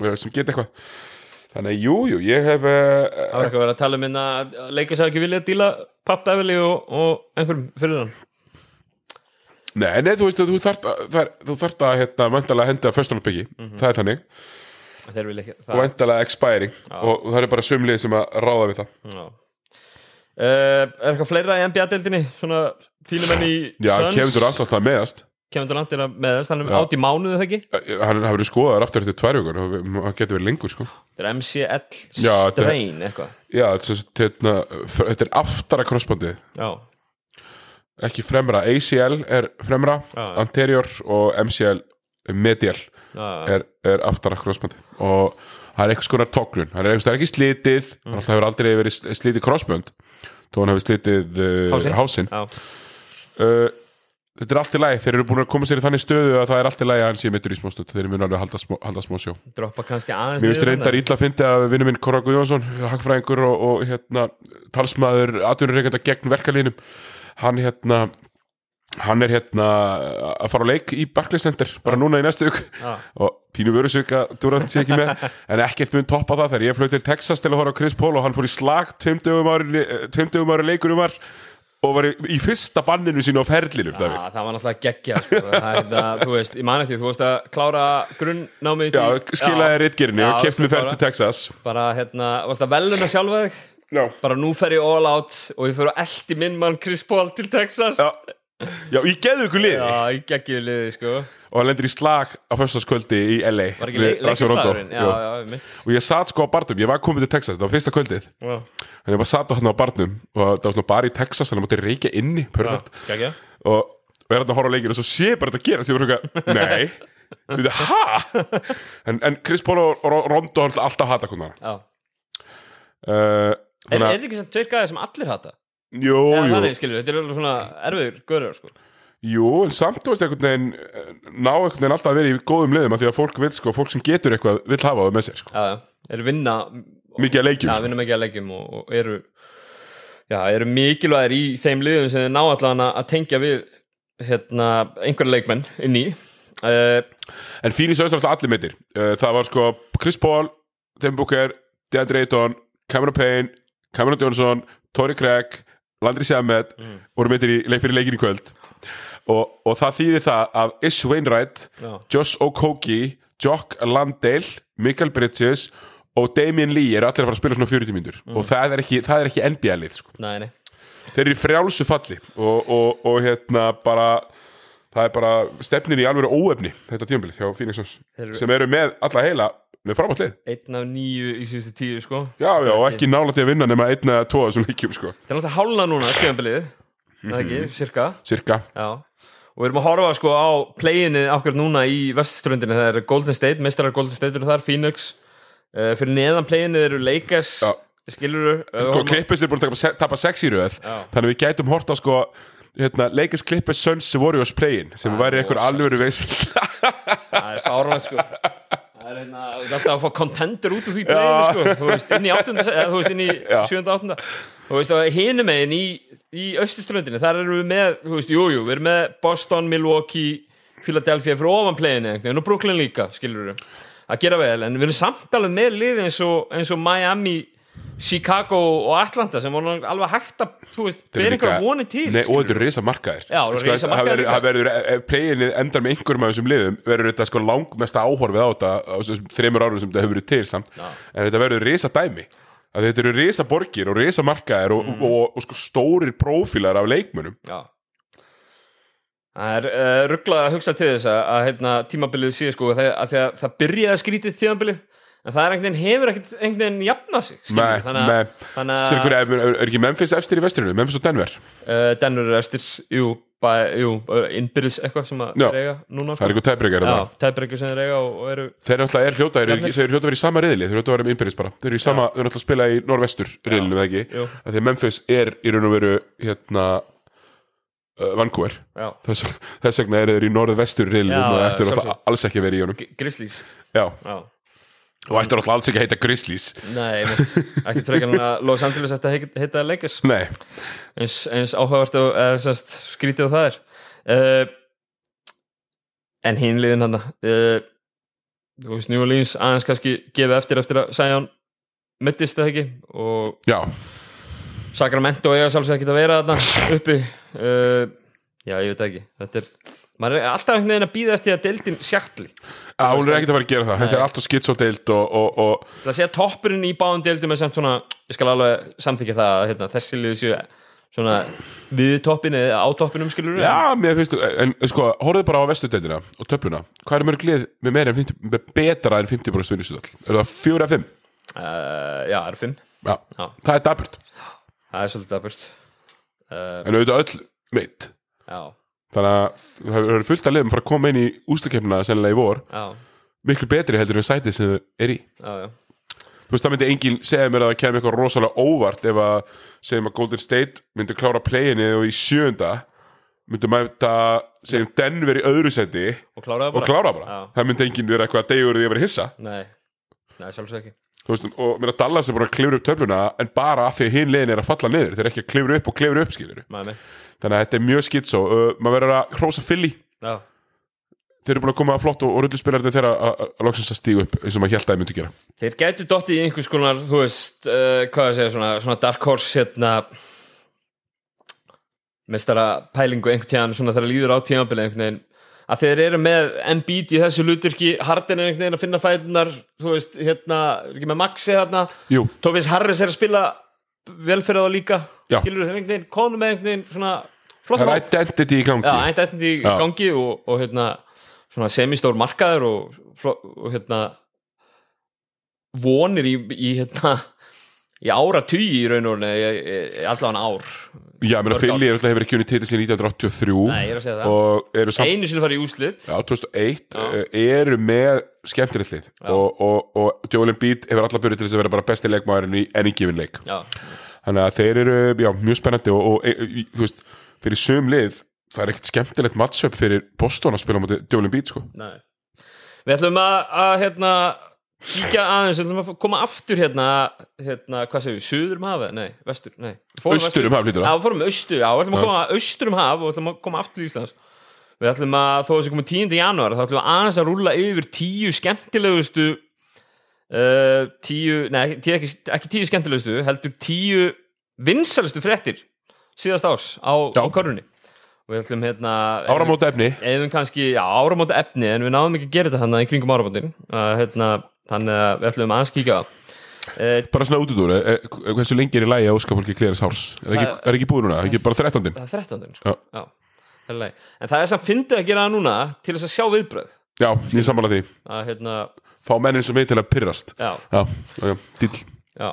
Uh, sem geta eitthvað. Þannig að jú, jú, ég hef uh, það var eitthvað að vera að tala um minna að leikast að ekki vilja að díla Papp Beverly og, og einhverjum fyrir hann. Nei, nei, þú veist þú þarft að, þú þarft að hérna, væntalega henda first round picki. Mhm. það er þannig, Þeir vilja ekki og það, væntalega expiring. Já. og, og það er bara sömlið sem að ráða við það. Já. Uh, er eitthvað fleira í NBA-deildinni svona fínumenn í Já, Suns? Kevin Durant alltaf meðast. Kevin Durant er að með þess, hann er Já. átt í mánuðu það ekki? Eh, hann hafi verið skoðaður aftur eftir tvær vikur. Og hann getur verið lengur sko. Þetta er MCL Já, þetta er- strain eitthvað. Já, þetta er, þetta, þetta er aftara crossbandið. Já, ekki fremra, ACL er fremra Já. anterior og MCL medial er, er aftara crossbandið og það er eitthvað skonar tóknun það er, það er ekki slitið, Mm. alltaf hefur aldrei verið slitið crossband þó hann hefur slitið uh, já, uh, þetta er allt í lagi, þeir eru búin að koma sér í þannig stöðu að það er allt í lagi að hann sé mittur í smá stöð þeir munu alveg halda smá, halda smá sjó. Droppa kannski aðeins Mér finnst reyndar illa að fyndi að vinnu minn Korra Guðjónsson, hagfræðingur og, og hérna, talsmaður atvinnureikenda gegn verkalínum hann hérna hann er hérna að fara á leik í Barclays Center bara núna í næstu uk Já. og pínu vörusök að Durant sé ekki með en ekkert mun toppa það. Þegar ég flög til Texas til að horfa á Chris Paul og hann fór í slag tveim dögum ári, ári leikurum var og var í, í fyrsta banninu sínu á ferlinum Davíð. það var náttúrulega geggja sko. það er það, þú veist, ég man eftir þú veist að klára grunnnámið Já, skilaði rittgerinni og kefti mig ferð til Texas. bara, hérna, varst að veluna sjálfa þig? Já, bara nú fer ég all out og ég fer að eldi minn mann Chris Paul til Texas. Já, já geðu ykkur liði. Já, ég geggju liði, sko. Og hann lendir í slag á föstaskvöldi í LA Var ekki við Rajon Rondo. leikastagurinn? Já, Jú. já, mitt og ég satt sko á barnum, ég var komið til Texas það var fyrsta kvöldið, Já, en ég var satt á hann á barnum og það var svona bara í Texas þannig að mátti reykja inni, perfekt. geggja og, og er hann að horfa á leikinu og svo sé bara þetta gera því ég var eitthvað, nei. Við, ha? En, en Chris Paul og og Rondo hann alltaf hata konar Já, uh, er, þannig er að, þetta ekki sem tveir gæðir sem allir hata? Jú, Eða jú, þannig, skilur, þetta er alveg svona erfiður görður, sko. Jú en samt þú veist einhvern veginn eh, ná einhvern veginn alltaf að vera í góðum liðum af því að fólk vil sko, fólk sem getur eitthvað vil hafa það með sér sko, Já, já, eru vinna mikið að leikjum Já, sko. vinna mikið að leikjum og, og eru Já, eru mikilvægir í þeim liðum sem þeir ná allan að tengja við hérna, einhverja leikmenn inn í. Uh, En Suns er alltaf allir meittir uh, Það var sko Chris Paul, Tim Booker DeAndre Ayton, Cameron Payne Cameron Johnson, Torrey Craig Landry Shamet voru meittir í leik fyrir leikin í kvöld. Og, og það þýðir það að Ish Wainwright Já. Josh Okogie, Jock Landale Michael Bridges og Damien Lee eru allir að fara að spila svona 40 mínútur. Og það er ekki, ekki NBA-lið sko. Þeir eru frjálsu falli og, og, og hérna bara það er bara stefnin í alveg óefni þetta tímabilið hjá Phoenix Suns Þeir eru- sem eru með alla heila með frábært lið. Einn af nýju í síðustu tíu, sko. Já, já, og ekki nála til að vinna nema einn eða tvo þessum leikjum, sko, Það er náttúrulega hálna núna, skjöfumbilið Það ekki, cirka cirka Já. Og við erum að horfa sko á playinni okkur núna í vestströndinni Það er Golden State, meistarar Golden State eru þar, Phoenix. Uh, Fyrir neðan playinni eru Lakers Já. Skilur sko, Clippers er búin að tapa sex í röð. Þannig við gætum hort á sko hérna, Lakers Clippers Suns Warriors play-in sem væri einhver alvöru veist Það er fárvægt sko. Það er hérna, þú alltaf að fá contender út úr því playinu sko, þú veist, inn í áttunda eða þú veist, inn í Já. sjönda áttunda. Þú veist, og hinum megin í, í austurströndinni, þar erum við með, þú veist, jú, jú við erum með Boston, Milwaukee Philadelphia fyrir ofan playinu, veginn, og Brooklyn líka skilur við, að gera vel en við erum samt alveg með lið eins og, eins og Miami, Chicago og Atlanta sem voru alveg hægt að er bera einhverja voni til Nei, og þetta eru risa markaðir það verður- verður, ef playinni endar með einhverjum af þessum liðum verður þetta sko langmesta áhorfið á þetta á þessum þreymur árum sem þetta hefur verið til samt. Já. en þetta verður risa dæmi að þetta eru risa borgir og risa markaðir og, Mm. og, og, og sko stórir prófílar af leikmönnum. Já. Það er uh, rugglað að hugsa til þess að, að hérna, tímabilið sé sko að, að, að það byrjaði skrítið tímabilið en það er einhvern veginn hefur ekkert einhvern veginn jafnað sig skilur, þannig að, þannig að er, er, er ekki Memphis efstir í vesturinu? Memphis og Denver? Uh, Denver er eftir jú, jú innbyrðis eitthvað sem að þeir eiga núna Það sko. er eitthvað tæbreygar já, tæbreykju sem þeir eiga og, og eru alltaf er hljóta, þeir eru hljóta að vera í sama riðli Þeir eru hljóta að vera með innbyrðis bara. Þeir eru í sama, þeir eru alltaf að spila í norvestur riðlinu, eða ekki? að Memphis er í raun og veru hérna Vancouver. Þess, þess vegna eru þeir í norðvestur riðlinu Já, og sjálfsögðu. alltaf alls ekki vera í honum. Grizzlies. Já, já, og ættu alltaf alls ekki að heita Grizzlies. Nei, ekkert frekar en að Los Angeles ætti að heita- Lakers. Nei, eins, eins áhugavert og eða, skrítið og það er. Uh, en hinn liðin hann uh, þú veist New Orleans aðeins kannski gefið eftir eftir að Sion mittist það ekki? Og já, Sacramento eiga sjálfsög ekki að vera þarna uppi. Uh, já ég veit ekki. Þetta er, maður er alltaf einhvern veginn að býða eftir að deildin sjaktli. Á, hún er ekkert að fara að gera það. Þetta er alltaf skitsódeild og, og, og það að segja toppurinn í báðum deildum er samt svona, ég skal alveg samþykja það að hérna, þessi liði séu svona við toppin eða á toppinum skilur Já, mér finnst, en sko, horfðu bara á vestudeildina og töfluna, hvað er mörg lið með meira en 50, með betra en 50% vinnusudall? Er það fjóra eða fimm? uh, já, eru fimm. Já, Já. það er daburt það er svolítið daburt uh, En auðvitað öll meitt já, Þannig að það eru fullt að liðum fara að koma inn í ústakefnina sennilega í vor. Já, miklu betri heldur en sætið sem þau er í. Já, Þú veist, það myndi enginn segja mér að það kemur eitthvað rosalega óvart ef að segjum að Golden State myndi klára playinni og í sjönda myndi mæta, segjum Denver í öðru seti og kláraði og bara. Klára bara það myndi enginn vera eitthvað að degur því að vera hissa. Nei, nei, sjálfsög ekki. Veist, og mér að Dallas er bara að klifra upp töfluna en bara af því að hinn liðin er að falla niður. Þeir að þannig að þetta er mjög skitsó uh, maður verður að hrósa Philly. Já, þeir eru búin að koma flott og, og rulluspilar þeirra að, að, að að stígu upp eins og maður held að þeir myndi gera. Þeir gætu dottið í einhvers konar þú veist, uh, hvað að segja svona, svona dark horse hérna mestara pælingu einhvern tíðan svona þegar líður á tíðanbili einhvern veginn. Að þeir eru með Embiid í þessu luturki Harden er einhvern veginn að finna fætunar þú veist, hérna, ekki með Maxi hérna Jú, Tobias Harris er að spila vel fyrir það líka Já. skilur þeir einhvern veginn, konum með einhvern veginn svona það er identity í gangi. Já, etnið í gangi og, og hérna semistór markaður og, og hérna vonir í, í hérna í ára tugi í raun og allan ár. Já, Philly er alltaf hefur ekki unni titið síðan 1983 Nei, ég er að segja það. samt einu sinni farið í úslit Já, 2001 Já. uh, eru með skemmtilegt lið og, og, og Joel Embiid hefur allar byrjuð til þess að vera bara besti leikmaðurinn í enn gifin leik. Já, þannig að þeir eru já, mjög spennandi og, og e, e, þú veist, fyrir sum lið það er ekkert skemmtilegt matchup fyrir Boston að spila móti Joel Embiid sko. nei við ætlum að, að hérna kíkja aðeins, við ætlum að koma aftur hérna, hérna, hvað segir við, suður um hafið nei, vestur, nei vestur. um haf lítur Já, það við fórum austur, já, við ætlum að Já. koma austur um haf og við ætlum að koma aftur í Íslands Við ætlum að, þó að þessi komið 10. janúar þá ætlum við aðeins að rúlla yfir tíu skemmtilegustu uh, tíu, nei, tíu, ekki, ekki tíu skemmtilegustu, heldur tíu vinsalistu fréttir síðast árs á, á körunni og við ætlum hérna áramóta efni eðum kannski, já, áramóta efni en við náðum ekki að gera þetta hann í kringum áramótin uh, hérna, þannig að við ætlum aðeins kíkja á það. uh, bara svona út út úr, e, e, hversu lengi er í lægi að óska fólki klera sárs, er ekki, er ekki búið núna, er ekki bara 13. það er 13. Sko. Já. Já. í en það er samt fyndið að gera það núna til þess að sjá viðbröð Já, ég sammála því, að hérna, fá mennin sem veit til að pyrrast já, Já, já, já, dýll já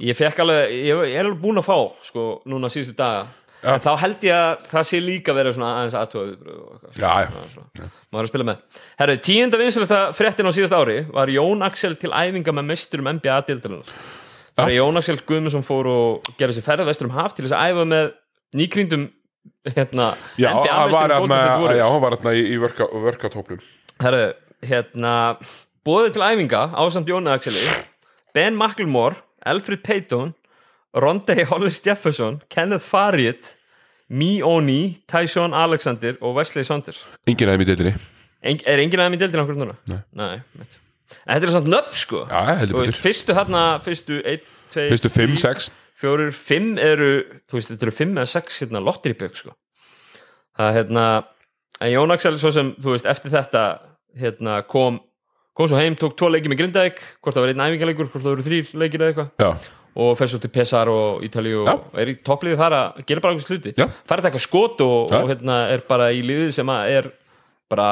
ég fekk alveg, ég, ég er alveg búinn að fá sko, núna síðustu daga. Já. en þá held ég að það sé líka verið svona aðeins svona. maður er að spila með. Herru, tíunda vinsalasta fréttin á síðast ári var Jón Axel til æfinga með mesturum NBA dildarinnar það er Jón Axel Guðmundsson fór og gerði sér ferð vestur um haf til þess að æfa með nýkrýndum hérna, Já, NBA hann var meisturum Golden State Warriors. já, hann var hérna í, í workout-hópnum Herru, hérna Bóðið til æfinga ásamt Jóni Axeli Ben McLemore, Alfred Payton Rondé Hollis Jefferson Kenneth Fariet Mi Oni, Tyson Alexander og Wesley Saunders Enginn aðeim í deildinni Eng, Er enginn aðeim í deildin okkur núna? Nei. Nei Þetta er samt nöfn sko Já, heldur betur Fyrstu hérna, fyrstu 1, 2, Fyrstu 5, 6 fjórir, fimm eru þú veist, þetta eru fimm eða sex hérna, lottir í bygg sko. það er hérna en Jón Axel svo sem, þú veist, eftir þetta hérna kom kom svo heim, tók tvo leiki með Grindavík hvort það var einn æfingarleikur, hvort það voru þrýr leikir eða eitthvað Já, og fer svo til Pesar og Ítalíu Já. og er í toppliði þar að gera bara einhvers hluti Já. fara að taka skot og, Já. og hérna er bara í liðið sem að er bara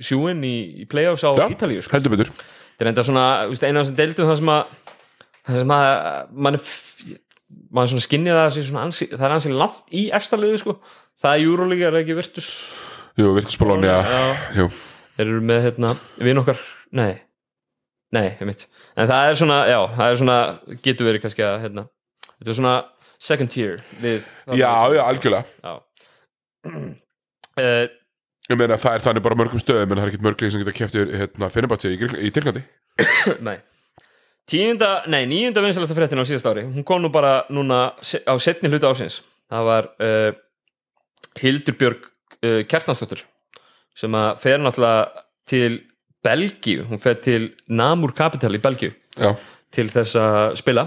sjúin í, í playoffs á já, Ítalíu sko. heldur betur þetta er enda svona eina af þessum deildum það sem að það sem að mann svona skinnið að ansi, það er ansi langt í efsta liðu sko það er Júrólíka, það ekki Virtus Jú, Virtus Bologna, Já. jú þeir eru með hérna, vin okkar. Nei, nei, ég mitt en það er svona, já, það er svona getur verið kannski að, hérna þetta er svona second tier við, Já, já, algjörlega. Já. Uh, Ég meina, það er þannig bara mörgum stöðum en það er ekkert mörglega sem geta keftir hérna, Fenerbahce í, Tyrklandi. Nei. Tíunda, nei, níunda vinsalasta fréttin á síðast ári hún kom nú bara núna á setni hluta ásins það var uh, Hildur Björg uh, Kjartansdóttur sem að fer náttúrulega til Belgíu, hún fer til Namur Capital í Belgíu Já, til þess að spila.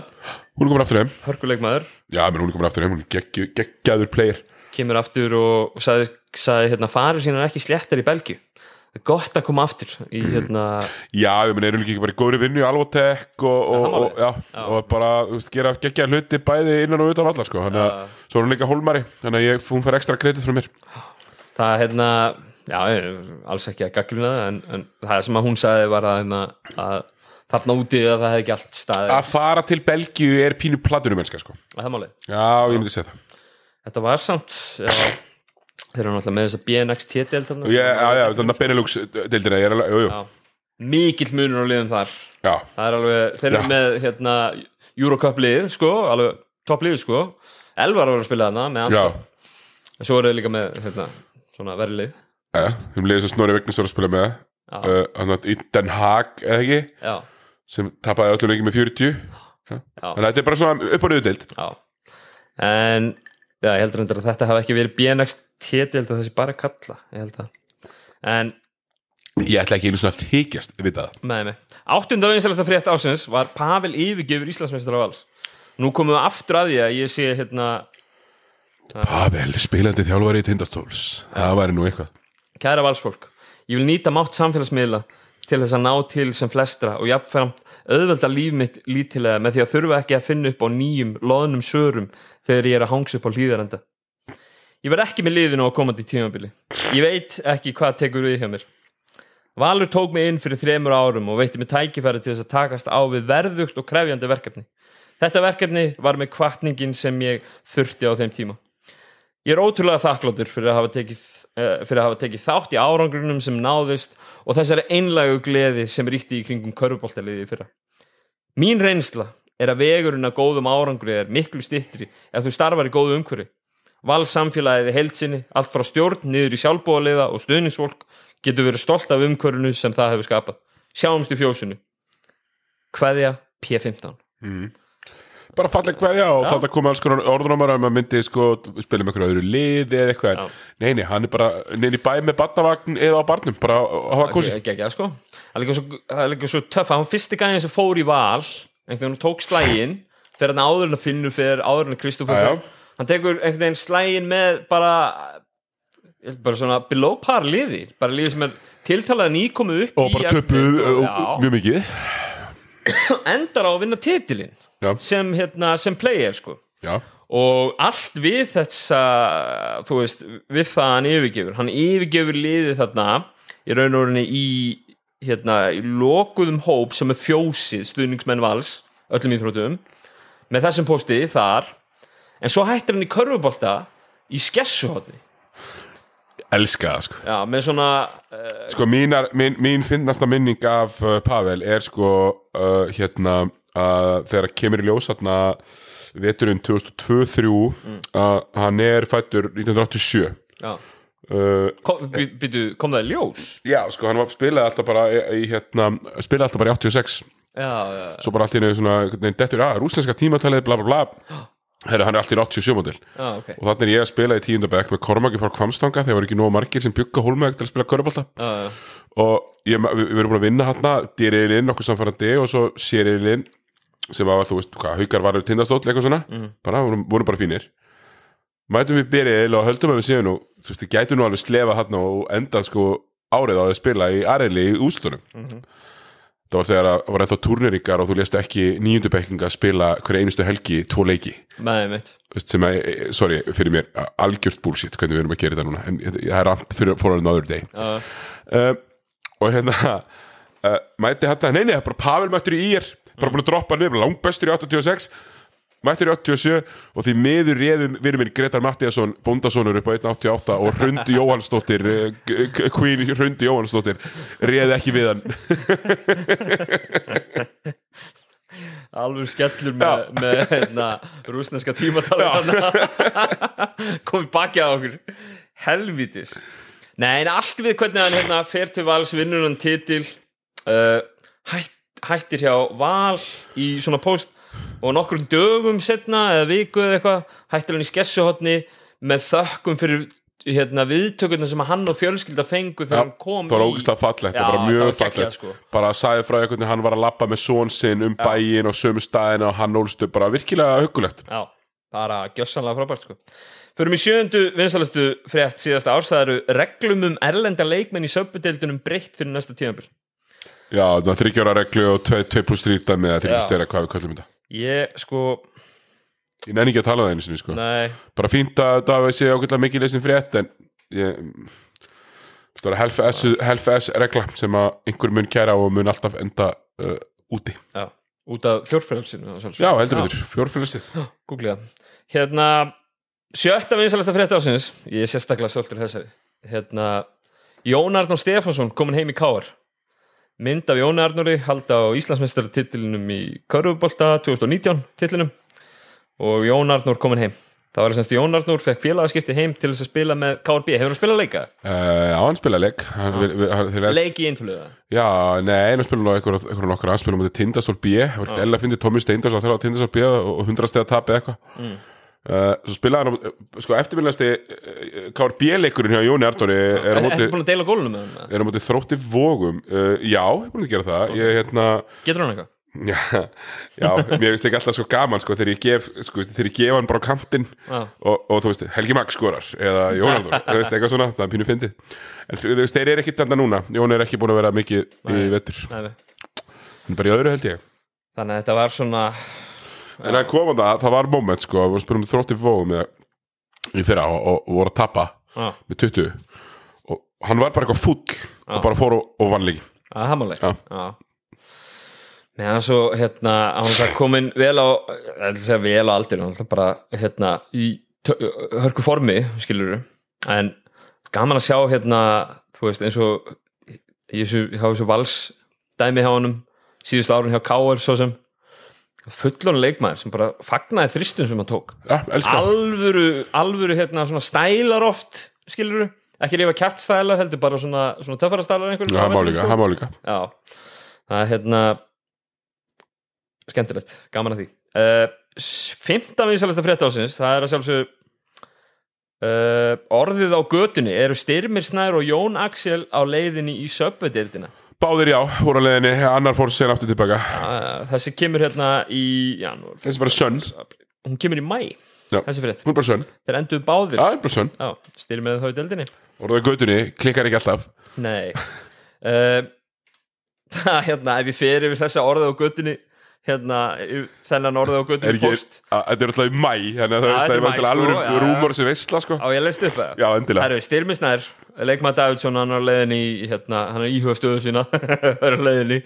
Hún er komin aftur heim. Hörkuleikmaður, Já, menn hún er komin aftur heim, hún er geggjaður player. Kemur aftur og, sagði, sagði hérna, farir sína ekki sléttar í Belgíu. Það er gott að koma aftur í hérna Já, ég meina, erum líka ekki bara í góðri vinnu í Alvotek og, og, og, málið. já, og bara, veist, gera geggjaðar hluti bæði innan og utan allar, sko. Þannig að, Já. svo er hún líka hólmari. Þannig að ég, hún fær ekstra kredit frá mér. Það hérna já, alls ekki að það en, en það sem að hún sagði var að, hérna, að þarna úti að það hefði allt staði Að fara til Belgíu er pínu platunum mennska, sko. Já, ég myndi segja það. Þetta var samt þeir eru náttúrulega með þess að BNX T-delt Og ég, já, já, þannig að Benelux-deildina, ég er mikill munur á liðum þar. Já. Það er alveg, þeir eru með hérna, Eurocup lið, sko alveg topp lið, sko. Elvar var að spila þarna með Antwerp. en svo eru þeir líka með hérna, svona já, um liðið sem Snorri Vegnis var að spila með uh, Þannig að í Den Haag, eða ekki já, sem tapaði öllum leikið með 40 já, Þannig að þetta er bara svona upp á niðurdeild já en já, ég heldur að þetta hafa ekki verið BNX T-delt og þessi bara kalla ég held það en Ég ætla ekki einu svona að þykjast vita það. Nei, nei. Áttunda vinsalasta frétt ásins var Pavel yfirgefur Íslandsmeistar á vals. Nú komum við aftur að því að ég sé hérna, Pavel, spilandi þjálfari í tindastóls. Það væri nú eitthvað kæra valsfólk, ég vil nýta mátt samfélagsmiðla til þess að ná til sem flestra og jafnframt auðvelda líf mitt lítilega með því að þurfa ekki að finna upp á nýjum, loðnum sörum þegar ég er að hangsa upp á hlýðarenda. Ég verð ekki með liðinu á komandi tímabili. Ég veit ekki hvað tekur við hjá mér. Valur tók mig inn fyrir þremur árum og veitti mig tækifæri til þess að takast á við verðugt og krefjandi verkefni. Þetta verkefni var með kvartningin sem ég þurfti á þeim tíma. Ég er ótrúlega þakkláttur fyrir að hafa tekið, fyrir að hafa tekið þátt í árangrunum sem náðust og þessari einlægu gleði sem ríkti í kringum körfuboltaliði fyrra. Mín reynsla er að vegurinn að góðum árangri er miklu styttri ef þú starfar í góðu umhverfi. Valsamfélagið í heilsinni, allt frá stjórn niður í sjálfbúaliða og stuðningsfólk getur verið stolt af umhverfinu sem það hefur skapað. Sjáumst í fjósinu. Kveðja P15. Bara falleg hverja og að koma alls konar orðnumar að maður myndi sko spila með einhverju öðru liði eða eitthvað Já. en Nei, nei, hann er bara neinn í bæ með barnavagn eða á barnum bara að hafa kosi ekki, ekki, sko. það er líka svo, það er líka svo töff hann fyrsti gæðin sem fór í val einhvern veginn tók slægin þegar hann áður en að finnur fyrir áður en að fyrir hann tekur einhvern veginn slægin með bara bara svona below par liði bara liði sem er tiltalað nýkomið upp og bara töpu eftir- Já. mjög mikið endar á að vinna titilin Já, sem, hérna, sem player sko. Já, og allt við þessa þú veist, við það hann yfirgefur hann yfirgefur liðið þarna í raun og orðinni í hérna, í lokuðum hóp sem er fjósið stuðningsmenn vals, öllum íþrótum með þessum posti þar. En svo hættir hann í körfubolta í skessuhotni elska það sko. Já, með svona uh, Sko mínar, mín, mín finnasta minning af uh, Pavel er sko uh, hérna að þegar kemur í ljós hérna veturinn 2002-03 Mm. að hann er fættur 1987 já, uh, kom, byrju, kom það í ljós? Já, sko hann var spilaði alltaf bara í, hérna, spilaði alltaf bara í 86 já, já, svo bara allt í veginn dettur, að rúsneska tímatalið, bla bla bla. Herru, hann er alltaf í 87 model já, ok. Og þannig er ég að spila í tíundabæk með Kormaki frá Kvamstanga þegar var ekki nóg margir sem bygga hólmæg til að spila körubólta já, já, og ég, við, við erum búin að vinna hann dýriðilinn, nokkuð samfærandi og svo sériðilinn sem var, þú veist, hvað, haukar var tindastóll, eitthvað svona, bara, vorum, vorum bara fínir. Mætum við byrjil og höldum að við séum nú, þú veist, við gætum nú alveg slefa hann og enda sko árið á að spila í Areli í úslunum það var þegar að var ennþá turneringar og þú lést ekki nýjundubekkinga spila hverja einustu helgi tvo leiki. Veist, sem að, eh, sorry, fyrir mér algjört bullshit hvernig við erum að gera þetta núna en það er rand fyrir for another day já, uh, og hérna uh, mæti hann nei, nei, bara Pavel mættur í ír bara búin að droppa niður, bara langbestur í 86 mættur í 87 og því miður réðum við minn Gretar Mattiasson bóndasonur upp á 188 og Hrundi Jóhannsdóttir eh, Queen Hrundi Jóhannsdóttir réði ekki við hann. Alveg skellur með, með hérna, rúsneska tímatala komið baki á okkur. Helvítis. Nei, en allt við hvernig hann hérna, fer til vals vinnur hann titil. Uh, hætt, hættir hjá val í svona post og nokkrum dögum setna eða viku eða eitthvað hættir hann í skessuhotni með þökkum fyrir hérna, viðtökurna sem hann og fjölskylda fengu þegar hann kom í- ógæslega fallegt, Já, bara það mjög var geggjað, fallegt sko. bara sagði frá einhvern veginn hann var að lappa með són sinn um bæin og sömu staðina og hann ólstu bara virkilega hugulegt Já, bara gjössanlega frábært sko. Förum í sjöndu vinsalastu frétt síðasta árs, það eru reglum um erlenda leikmenn í söpbudeildunum breytt fyrir næsta tímabil. Já, það þryggjóra reglu og 2 plus 3 dæmi eða 3 plus Já. 2 hvað við kallum þetta Ég, sko, ég nenni ekki að tala um það einu sinni sko nei, bara fínt að það sé ákveðlega mikið lesin frétt en ég stóra helf S, helf S regla sem að einhver mun kæra og mun alltaf enda uh, úti já, út af fjórfrælsinu. já, heldur betur, fjórfélagstið Google það. Hérna, sjötta vinsalasta frétt ásins, ég er sérstaklega stoltur þessari. Hérna, Jón Arnór Stefánsson komin heim í Káar. Mynd af Jóni Arnóri halda á Íslandsmeistaratitilunum í Körfubolta 2019 titlinum og Jón Arnór komin heim. Það var semst Jón Arnór fekk félagaskipti heim til þess að spila með KRB. Hefur hann spilað leika? uh, á hann spila leik Leik í eintöluða. já, nei, hann spila nú eitthvað, eitthvað nokkra hann spila mútið Tindastól B það var ekkert eða að fyndi Tómi Steindars að tala á Tindastól B og 100 steg að tapja eitthvað Mm. Uh, svo spilaði hann á- sko eftirminnilegasti KRB leikurinn hjá Jóni Arnóri er þetta búin að deila gólunum með hann? er á móti þrótti vógum uh, já, ég er búin að gera það ég, hérna, Getur hann eitthvað? já, já, mér finnst ekki alltaf svo gaman sko, þegar ég gef, sko, þegar ég gef hann bara á kantinn Já. og, og þú veist, Helgi Magg skorar eða Jónaldur, þú veist, eitthvað svona það er pínu fyndið, en þú veist, þeir eru ekki þarna núna, Jón er ekki búin að vera mikið í vettur. En ég að hann kom á það, það var moment sko, við spilum þrótti með, í fyrra og, og, og voru að tappa Já, með 20 og hann var bara eitthvað fúll og bara fór og, og vann líki að hamaleg Meðan svo hérna hann var komin vel á ég að vel á aldir hann bara hérna í hörku formi skilur en gaman að sjá hérna þú veist eins og þessu, hjá þessu vals dæmi hjá honum síðustu árun hjá Káar svo sem fullon leikmaður sem bara fagnaði þristum sem hann tók. Elska, alvöru, alvöru hérna svona stælar oft skilur ekki lifa kjart stælar heldur bara svona, svona töffara stælar einhverjum já, hann má líka, hann má líka. Já, það er hérna skemmtilegt, gaman að því. Uh, Fymta vinsalasta frétt ásins það er að sjálfsög uh, orðið á götunni eru Styrmir Snær og Jón Axel á leiðinni í söpvedeildina Báðir já, voru að leiðinni, annar fór sen aftur tilbaka uh, þessi kemur hérna í janúar, Þessi bara sönn, hún kemur í mæ Já. þessi frétt, hún er bara sönn. Þeir endur báðir. Já, bara sönn, Já, Styrmir þá í deildinni. Voruð að götunni, klikkar ekki alltaf. Nei. Uh, það, hérna, ef ég fer yfir þessa orðið á göttunni hérna, yfir þennan orðið á Er göttunni ekki, post að, þetta er alltaf í mæ Þannig að það Já, er þetta er það maí, til sko, alveg já, já. rúmur sem veistla sko. Á ég leist upp það. Já, endilega. Herru, Styrmisnær, leikmaður Davidsson hann er á leiðinni í, hérna, hann er íhuga stöðu sína er á leiðinni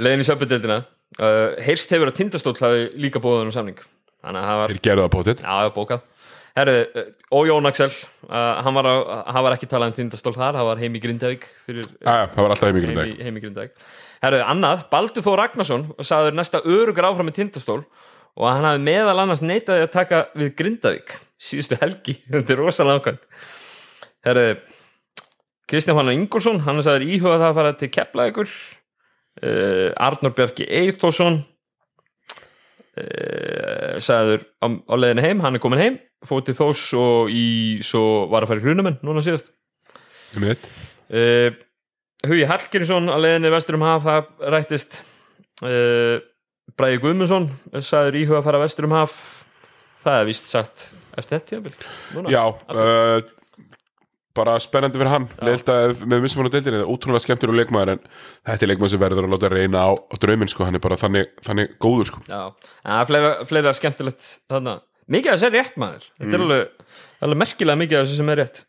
leiðinni í söpudildina. Uh, heyrst hefur að Tindastóll hafi líka bóðað um samning. Þeir gerðu það bótið já, bókað. Herru, uh, og Jón Axel uh, hann, var á, hann var ekki talað um Tindastóll þar hann var heim í Grindavík fyrir, já, það var alltaf heim í heim, dag í, heim í Grindavík. Herru, annað, Baldur Þór Ragnarsson sagður næsta örugur áfram með Tindastól og hann hafði meðal annars neitaði að taka við Grindavík síðustu helgi, þetta er rosalega ákvæmt. Herru Kristján Fannar Ingolson, hann er sagður íhuga það að fara til Keflavíkur. Uh, Arnór Bjarki Eithósson uh, sagður á, á leiðinu heim, hann er komin heim fótt til Þós og í, svo var að fara í hrunumenn núna síðast. Um uh, Hugi Hallgrímsson að leiðinni vestur um haf það rættist. Bræði Guðmundsson sagður íhuga að fara vestur um haf. Það er víst sagt eftir þetta. Já, aftur. Bara spennandi fyrir hann. Að með hann á deildinni Ótrúlega skemmtir og leikmaður en þetta er leikmaður sem verður að láta reyna á, á drauminn sko, hann er bara þannig, þannig góður sko. Já, en það er fleira, fleira skemmtilegt þarna. Mikið af þessu er rétt maður. Þetta Mm. er alveg, alveg merkilega mikið af þessu sem er rétt.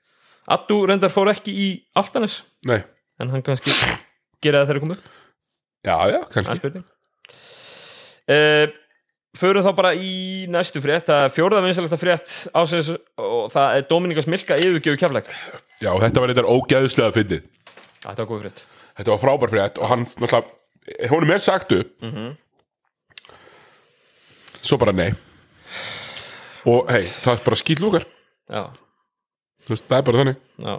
Addu reyndar fór ekki í Altanes. Nei, en hann kannski gera það þegar komu Já, já, Það er kannski uh, Förum þá bara í næstu frétt. Það er fjórða vinsalasta frétt ásins og það er Dominikas Milka yfirgjöfu kjafleik Já, þetta var eitthvað ógæðuslega fyndið. Það var góð frétt. Þetta var frábær frétt og hann náttúrulega Húnum er sagt upp. Mhm. Svo bara nei. Og hei, það er bara skýtlúkar Já, Þú veist, það er bara þannig. Já,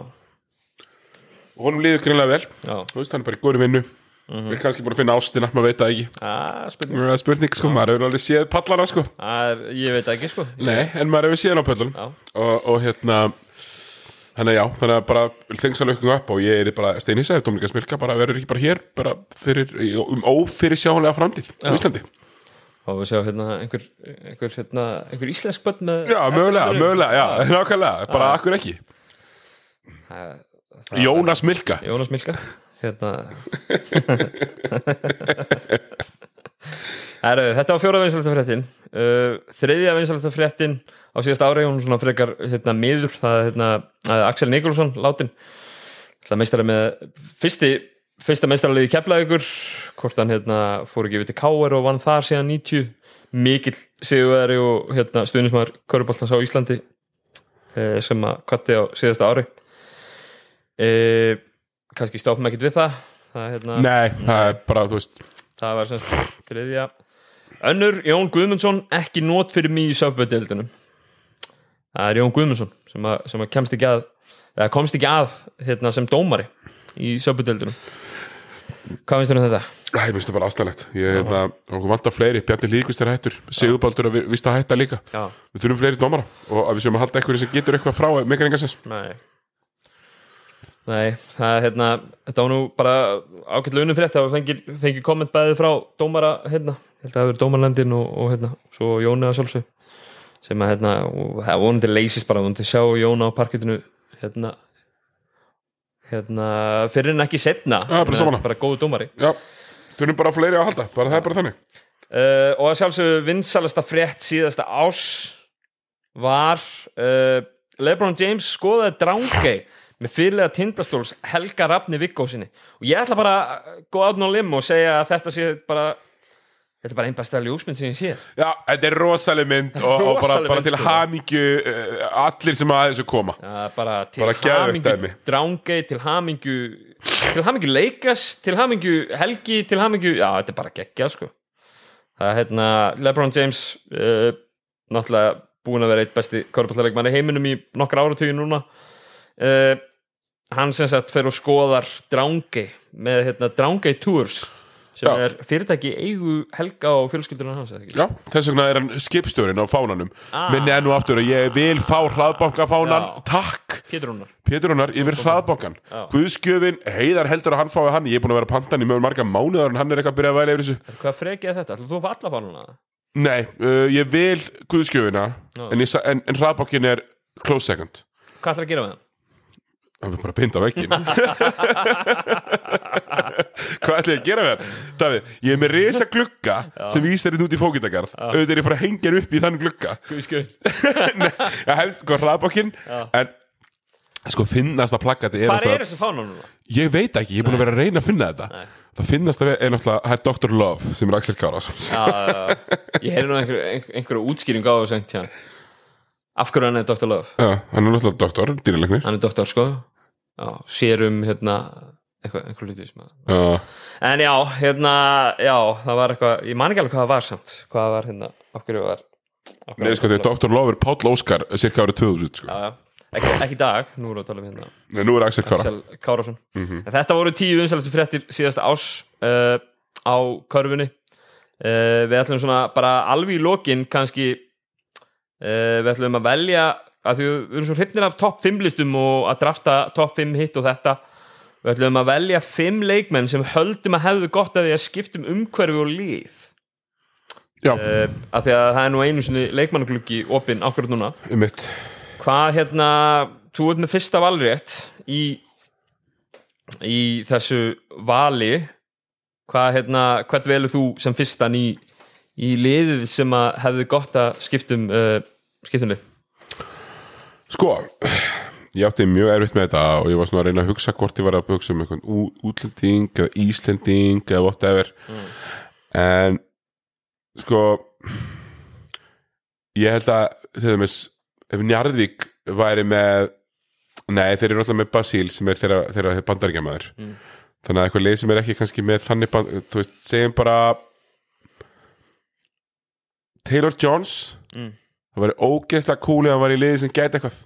Og honum líður greinlega vel. Já. Þú veist, hann er bara í góri vinnu Mhm. Við erum kannski búin að finna ástina, maður veit það ekki. Er spurning. Spurning, sko, maður hefur alveg séð pallana, sko. Er, Ég veit ekki sko. Nei, en maður hefur séð hann á pöllunum Já, og, og hérna Þannig að já, þannig að bara þengsa lökkum upp og ég er bara steinhissa ef Dominika Smilka bara verður ekki bara hér bara fyrir, um ófyrir sjálega framtíð á Íslandi. þá við sjá hérna einhver, einhver, hérna, einhver íslensk börn með Já, mögulega, mögulega, já, nákvæmlega, bara akkur ekki. Það- það- Jónas Milka. Jónas Milka hérna. Heru, Þetta var fjóra vinsalasta fréttin. Uh, þriðja vinsalasta fréttin á síðast ári, hún svona frekar hérna, miður, það er hérna, Axel Nikolson látin, það meistari með fyrsti, fyrsta meistaraliði keflaðugur, hvort hann hérna, fór ekki við til Káer og vann þar síðan 90, mikill sigurveri og hérna, stuðnismar Köruboltans á Íslandi uh, sem að kvatti á síðasta ári. Uh, kannski stoppum ekkert við það. Það, er, hérna, Nei, það er bara, þú veist, það var semst þriðja. Önnur Jón Guðmundsson ekki nót fyrir mig í sápöðdeildunum það er Jón Guðmundsson sem, að, sem að kemst ekki að eða komst ekki að hérna, sem dómari í sápöðdeildunum hvað finnst þér um þetta? Æ, ég finnst það bara aðstæðlegt. Ég, hérna, okkur vantar fleiri, Bjarni Líkvist er hættur, Sigurbaldur er vist að hætta líka. Já, Við þurfum fleiri dómara og að við séum að halda eitthvað sem getur eitthvað frá meikar engasins. nei Nei, það er hérna þetta var nú bara ágætlega unnum frétt að við fengi, fengi komment bæði frá dómara hérna, hafi verið dómarlendin og, og hérna, svo Jóni að sjálfsög sem að hérna, og það vonandi leysist bara, vonandi sjá Jóna á parkettinu hérna hérna, fyrir en ekki setna Já, bara bara góðu dómari. Já, þurfum bara fleiri að halda, bara það er bara þannig. uh, og að sjálfsögðu vinsalasta frétt síðasta ás var uh, Lebron James skoðaði Drángei með fyrirlega tindastóls Helga Rafni Viggósinni og ég ætla bara að gå átn á lim og segja að þetta sé bara þetta er bara einn besta ljósmynd sem ég sé Já, þetta er rosaleg mynd og, og bara, bara mynd, til sko. hamingju uh, allir sem að þessu koma. Já, bara til hamingju Drángei, til hamingju til hamingju Leikas, til hamingju Helgi, til hamingju, já þetta er bara geggja sko. það er hérna Lebron James uh, náttúrulega búin að vera eitt besti korfballarleikmann í heiminum í nokkra áratöyu núna uh, hann sem sagt fer og skoðar Drángei með hérna Drángei Tours sem Já. er fyrirtæki eigu Helga og fjölskyldurinn hans? Já, þess vegna er hann skipstjórin á fánanum Ah. minni enn og aftur að ég vil fá hraðbankafánan Já. takk, Pétur Rúnar Péturunar yfir hraðbankan. Guðskjöfin, heiðar heldur að hann fái hann ég er búin að vera pantan í mjög marga mánuðar en hann er eitthvað að byrja að væla yfir þessu Hvað frekið er þetta? Þú að fá alla fánuna? Nei, uh, ég vil Guðskjöfina en, en, en hraðbankin er close second Hvað ætlar að gera með hann? Það er bara að pinda vekkin Hvað ætla ég að gera með? Daði, ég er með risa glugga sem vísar þetta út í fókitagarð auðvitað er ég fara að hengja upp í þann glugga. Nei, ég helst sko hraðbókin en sko finnast að plakati er alltaf er þessi fána núna? ég veit ekki, ég er búin að vera að reyna að finna þetta. Nei. það finnast að er náttúrulega það er Dr. Love sem er Axel Káras Já, ég heyri nú einhver, einhver, einhverju útskýring á þessu einhvern tíðan Af hverju hann er Dr. Love? Já, hann er náttúrulega doktor, dýrleiknir Hann er doktor sko. Já, sérum hérna eitthvað, einhver hluti sem að Já, En já, hérna, já, það var eitthvað Ég man ekki alveg hvað það var samt Hvað það var hérna, af hverju var af hverju Nei, var sko, því að Dr. Love er Páll Óskar cirka árið 2000, sko. Já, já, ekki, ekki í dag Nú erum við að tala um hérna. Nei, nú er Axel Kára. Axel Kárásson en þetta voru tíu vinsælustu fréttir síðasta ás uh, á körfunni. Uh, við ætlum svona bara alveg í lokin kannski uh, við ætlum að velja að því við erum svo hrifnir af topp 5 listum og að drafta topp 5 hitt og þetta. Við ætlum að velja 5 leikmenn sem höldum að hefðu gott að því að skiptum umhverfi og Já, uh, af því að það er nú einu sinni leikmannagluggi opinn akkurat núna. Um hvað hérna þú ert með fyrsta valrétt í í þessu vali. Hvað hérna hvert velur þú sem fyrstan í, í liðið sem að hefði gott að skiptum uh, skiptum lið Sko, ég átti mjög erfitt með þetta og ég var svona að reyna að hugsa hvort ég var að hugsa um ú- útlending eða íslending eða whatever. En sko ég held að til dæmis ef Njarðvík væri með nei þeir eru alltaf með Basíl sem er þeirra, þeirra bandaríkjamaður. Mm. þannig að eitthvað leið sem er ekki kannski með þannig band, þú veist, segjum bara Taylor Jones Mm. það væri ógeðslega cool ef hann var í liði sem gæti eitthvað.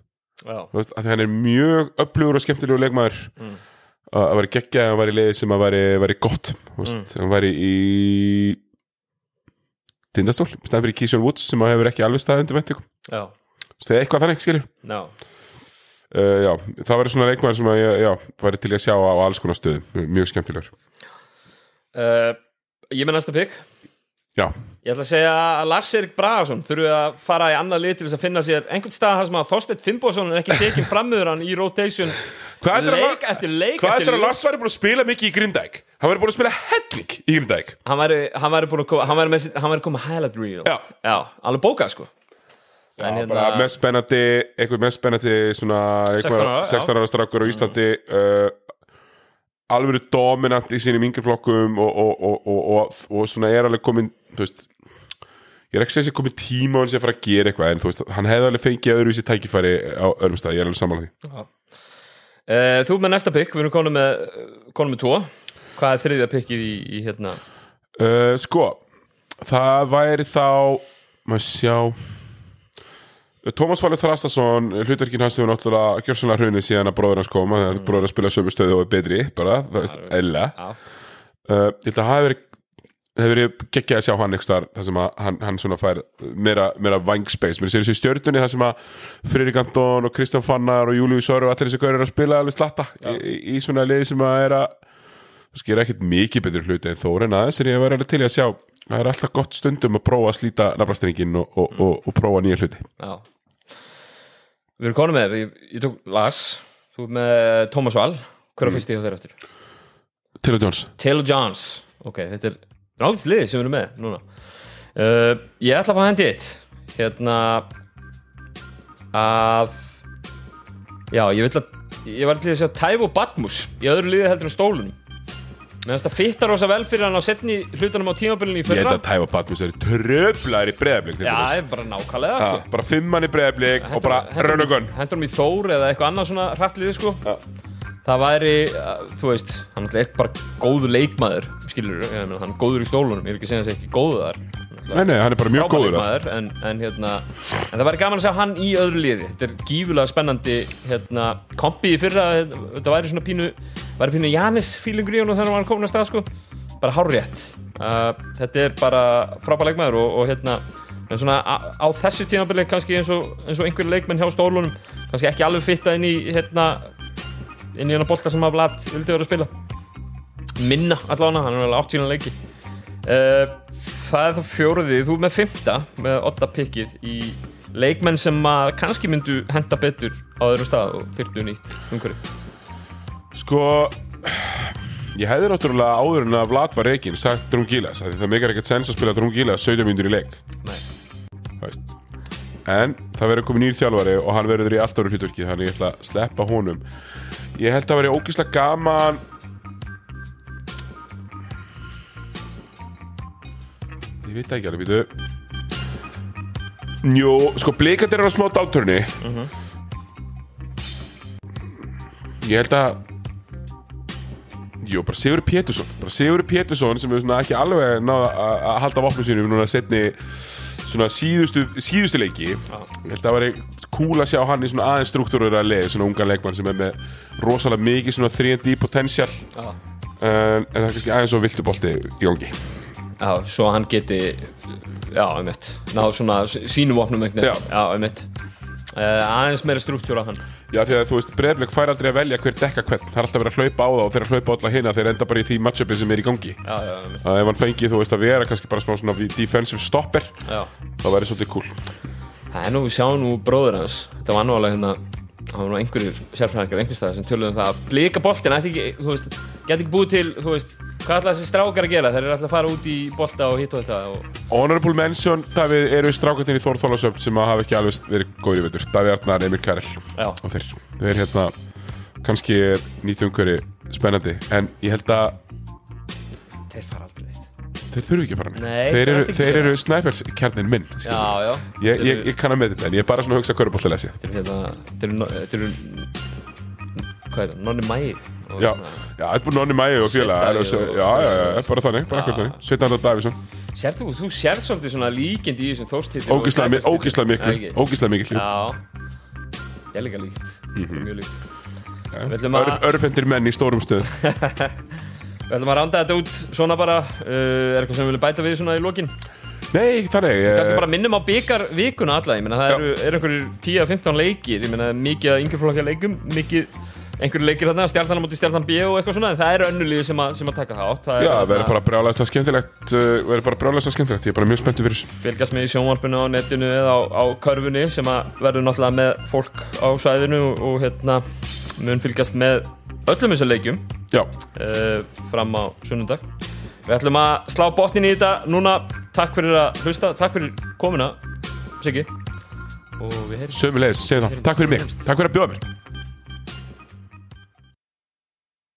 Veist, að hann er mjög öflugur og skemmtilegur leikmaður. Mm. að að væri geggjað að hann var í liði sem að væri, væri gott veist, Mm. hann væri í tindastól, stæðan fyrir Keyshawn Woods sem hefur ekki alveg staðið undir væntingum. Já, það er eitthvað þannig, skilur já. Uh, já, það væri svona leikmaður sem að já, væri til að sjá á alls konar stöðum. Mjög skemmtilegur. Uh, Ég með næsta pikk já, Ég ætla að segja að Lars Erik Bragason þurfi að fara í annað lið til þess að finna sér einhvern stað þar sem að Þorstedt Finnbósson er ekki tekinn framöður hann í rotation hvað leik eftir leik hvað eftir að Lars væri búin að spila mikið í Grindæk hann væri búin að spila helling í Grindæk hann væri, hann væri búin að koma hann væri, með, hann væri komið highlight reel. Já. alveg bókað sko. Já, En hérna- bara mest spennandi eitthvað mest spennandi svona 16 ára, já. 16 ára strákur á Íslandi uh, alveg dominant í sínum yngri flokkum og, og, og, og, og, og svona er alveg komin þú veist ég er ekki að segja sér komin tíma á hans að fara að gera eitthvað en þú veist, hann hefði alveg fengið öðruvísi tækifæri á öðrum stað, ég er alveg samanlega því. Uh, Þú með næsta pikk, við erum konum með konum með tvo. Hvað er þriðja pikkið í, í hérna? Uh, sko, það væri þá maður sjá. Tómas Valur Þrastason hlutverkin hans hefur náttúrulega gjörsanlega hrunið síðan að bróður hans koma þegar bróður hans spila sömu stöðu og er betri bara, það veist, eðla Já, uh, ég held að það hefur verið hefur verið geggjað að sjá hann ekki þar sem að hann, hann svona fær meira, meira vangspace, mér sér þessi stjörnunni þar sem að Friðrik Anton og Kristján Fannar og Július Söru og allir þessi gaurir að spila alveg slatta í, í, í svona liði sem að er að skilja ekkert mikið betur hluti en þó en aðeins er ég að vera alveg til að sjá. Það er alltaf gott stundum að prófa að slíta nafnastringin og, og, og, og prófa nýja hluti. Já. Við erum konum með, ég, ég tók Lars Þú ert með Thomas Val Hver náttúrulega liði sem við erum með núna. Uh, Ég ætla að fá hendi eitt. Hérna að Já, ég vil að ég var til að sjá Tævo Batmus í öðru liði heldur en stólunum Meðan þetta fittar rosa vel fyrir hann á setni hlutunum á tímabilinu í ég fyrra held að Tæfa Patmus er tröflaður í breðablik Já, það er bara nákvæmlega sko. bara fimmann í breðablik og bara raunagun hendur hann í Þór eða eitthvað annað svona hrættlið sko. Það væri, uh, þú veist hann er bara góður leikmaður skilur, hann er góður í stólunum ég er ekki að segja hans ekki góður þar nei, nei, hann er bara mjög góður leikmaður, en, en, hérna, en það væri gaman að sjá hann í öðru liði. Þetta er gífulega spennandi hérna, kompi í fyrra þetta væri svona pínu, væri pínu Janis fílingur í honum þegar hann var komin að stað sko. bara hárrétt. Uh, þetta er bara frábær leikmaður og, og hérna en svona á, á þessu tímabili kannski eins og, eins og einhverju leikmenn hjá stólunum kannski ekki alveg fitta inn í hérna, inn í hérna bolta sem að Vlad vildi vera að spila minna allána, hann er alveg átt sína leiki uh, það er það fjóruði þú er með fymta með åtta pikkið í leikmenn sem að kannski myndu henda betur á öðru stað og þyrftu nýtt umhverju Sko Ég hefði náttúrulega áður en að Vlad var reikinn sagt Drungilas, það meikar ekkert sens að spila Drungilas 17 mínútur í leik Nei. þú veist. En það verður komið nýr þjálfari og hann verður í allt ára hlutverki þannig ég ætla að sleppa honum. Ég held að verði ógislega gaman Ég veit ekki alveg, býtu. Jú, sko blikandir er á smá dátörni Ég held að Jú, bara Sigur Pétursson. Bara Sigur Pétursson sem er svona ekki alveg náða að halda vopnum sínum núna setni svona síðustu, síðustu leiki. Það væri cool að sjá hann í svona aðeins struktúrur að leið, svona ungan leikmann sem er með rosalega mikið svona 3D potential. Já. en, það er kannski aðeins svo viltu bolti í gangi Já, svo hann geti já, einmitt, náð svona s- sínum vopnum einhvern veginn, já, einmitt. uh, aðeins meira struktúra hann. Já, því að þú veist, Breiðblik fær aldrei að velja hver dekka hvern. Það er alltaf verið að hlaupa á það og þeir að hlaupa á alla hina þeir enda bara í því matchupi sem er í gangi. Já, já, að ef hann fengi, þú veist, að vera kannski bara smá svona defensive stopper já. þá væri svolítið cool. Það er nú, við sjáum nú bróður hans. Þetta var nú alveg hérna Það var nú einhverjir sérfræðingar einhvers staðar sem töluðum um það að blika boltin ætti ekki, þú veist, geti ekki búið til, þú veist Hvað ætla þessi strákar að gera? Þeir eru alltaf að fara út í bolta og hitt og þetta og... Honorable mention, Davíð, eru strákvættin í Þór Þólasöfn sem að hafa ekki alveg verið góður í veitur Davíð Arnar, Emil Karel Já, og þeir, þeir hérna kannski er umhverfi spennandi en ég held að þeir fara þeir þurfi ekki að fara neitt Nei, þeir eru, þeir að eru snæfellskjarnin minn. Já, já. Ég, ég, ég kann að með þetta en ég er bara svona að hugsa hverju bóttilega séð Þeir eru hérna Þeir eru no- Þeir eru Hvað er það? Nonni Mæi og Já, hérna- já, þetta er búin nonni mægi og félag Sveinn Davíð og- Já, já, já, bara þannig, bara Já. ekkert þannig. Sveitan Davíðsson, Sérð þú, þú sérð svolítið svona líkindi í þessum þórstíð ógislega mi- ógeðslega mikil Ógislega mikil Já. Ég er líka líkt. Mjög líkt. Við ætlum Örf, að- Örfendir menn í stórum stöð Við ætlum að randa þetta út svona bara. Uh, Er eitthvað sem við viljum bæta við svona í lokin? Nei, þannig Kannski eh, bara minnum á byggar vikuna alla Ég meina það eru, er einhverjir 10-15 leikir Ég meina mikið að yngjurflokka leikum Mikið einhverjir leikir þarna Stjarnan á móti stjarnan B og eitthvað svona En það eru önnulíði sem, að- sem að taka þátt Það Já, verður bara brjálæslega skemmtilegt uh, verður bara brjálæslega skemmtilegt, ég er bara mjög spenntur fyrir þessu. Fylgjast með í sjónvarpinu á netinu eða á, á körfunni sem að verður náttúrulega með fólk á svæðinu og, og hérna mun fylgjast með öllum þessum leikjum. Uh, fram á sunnundag við ætlum að slá botnin í þetta núna. Takk fyrir að hlusta, takk fyrir komuna Siggi. Og við heyrum sömulegis, segðu það, takk fyrir mig, takk fyrir að bjóða mér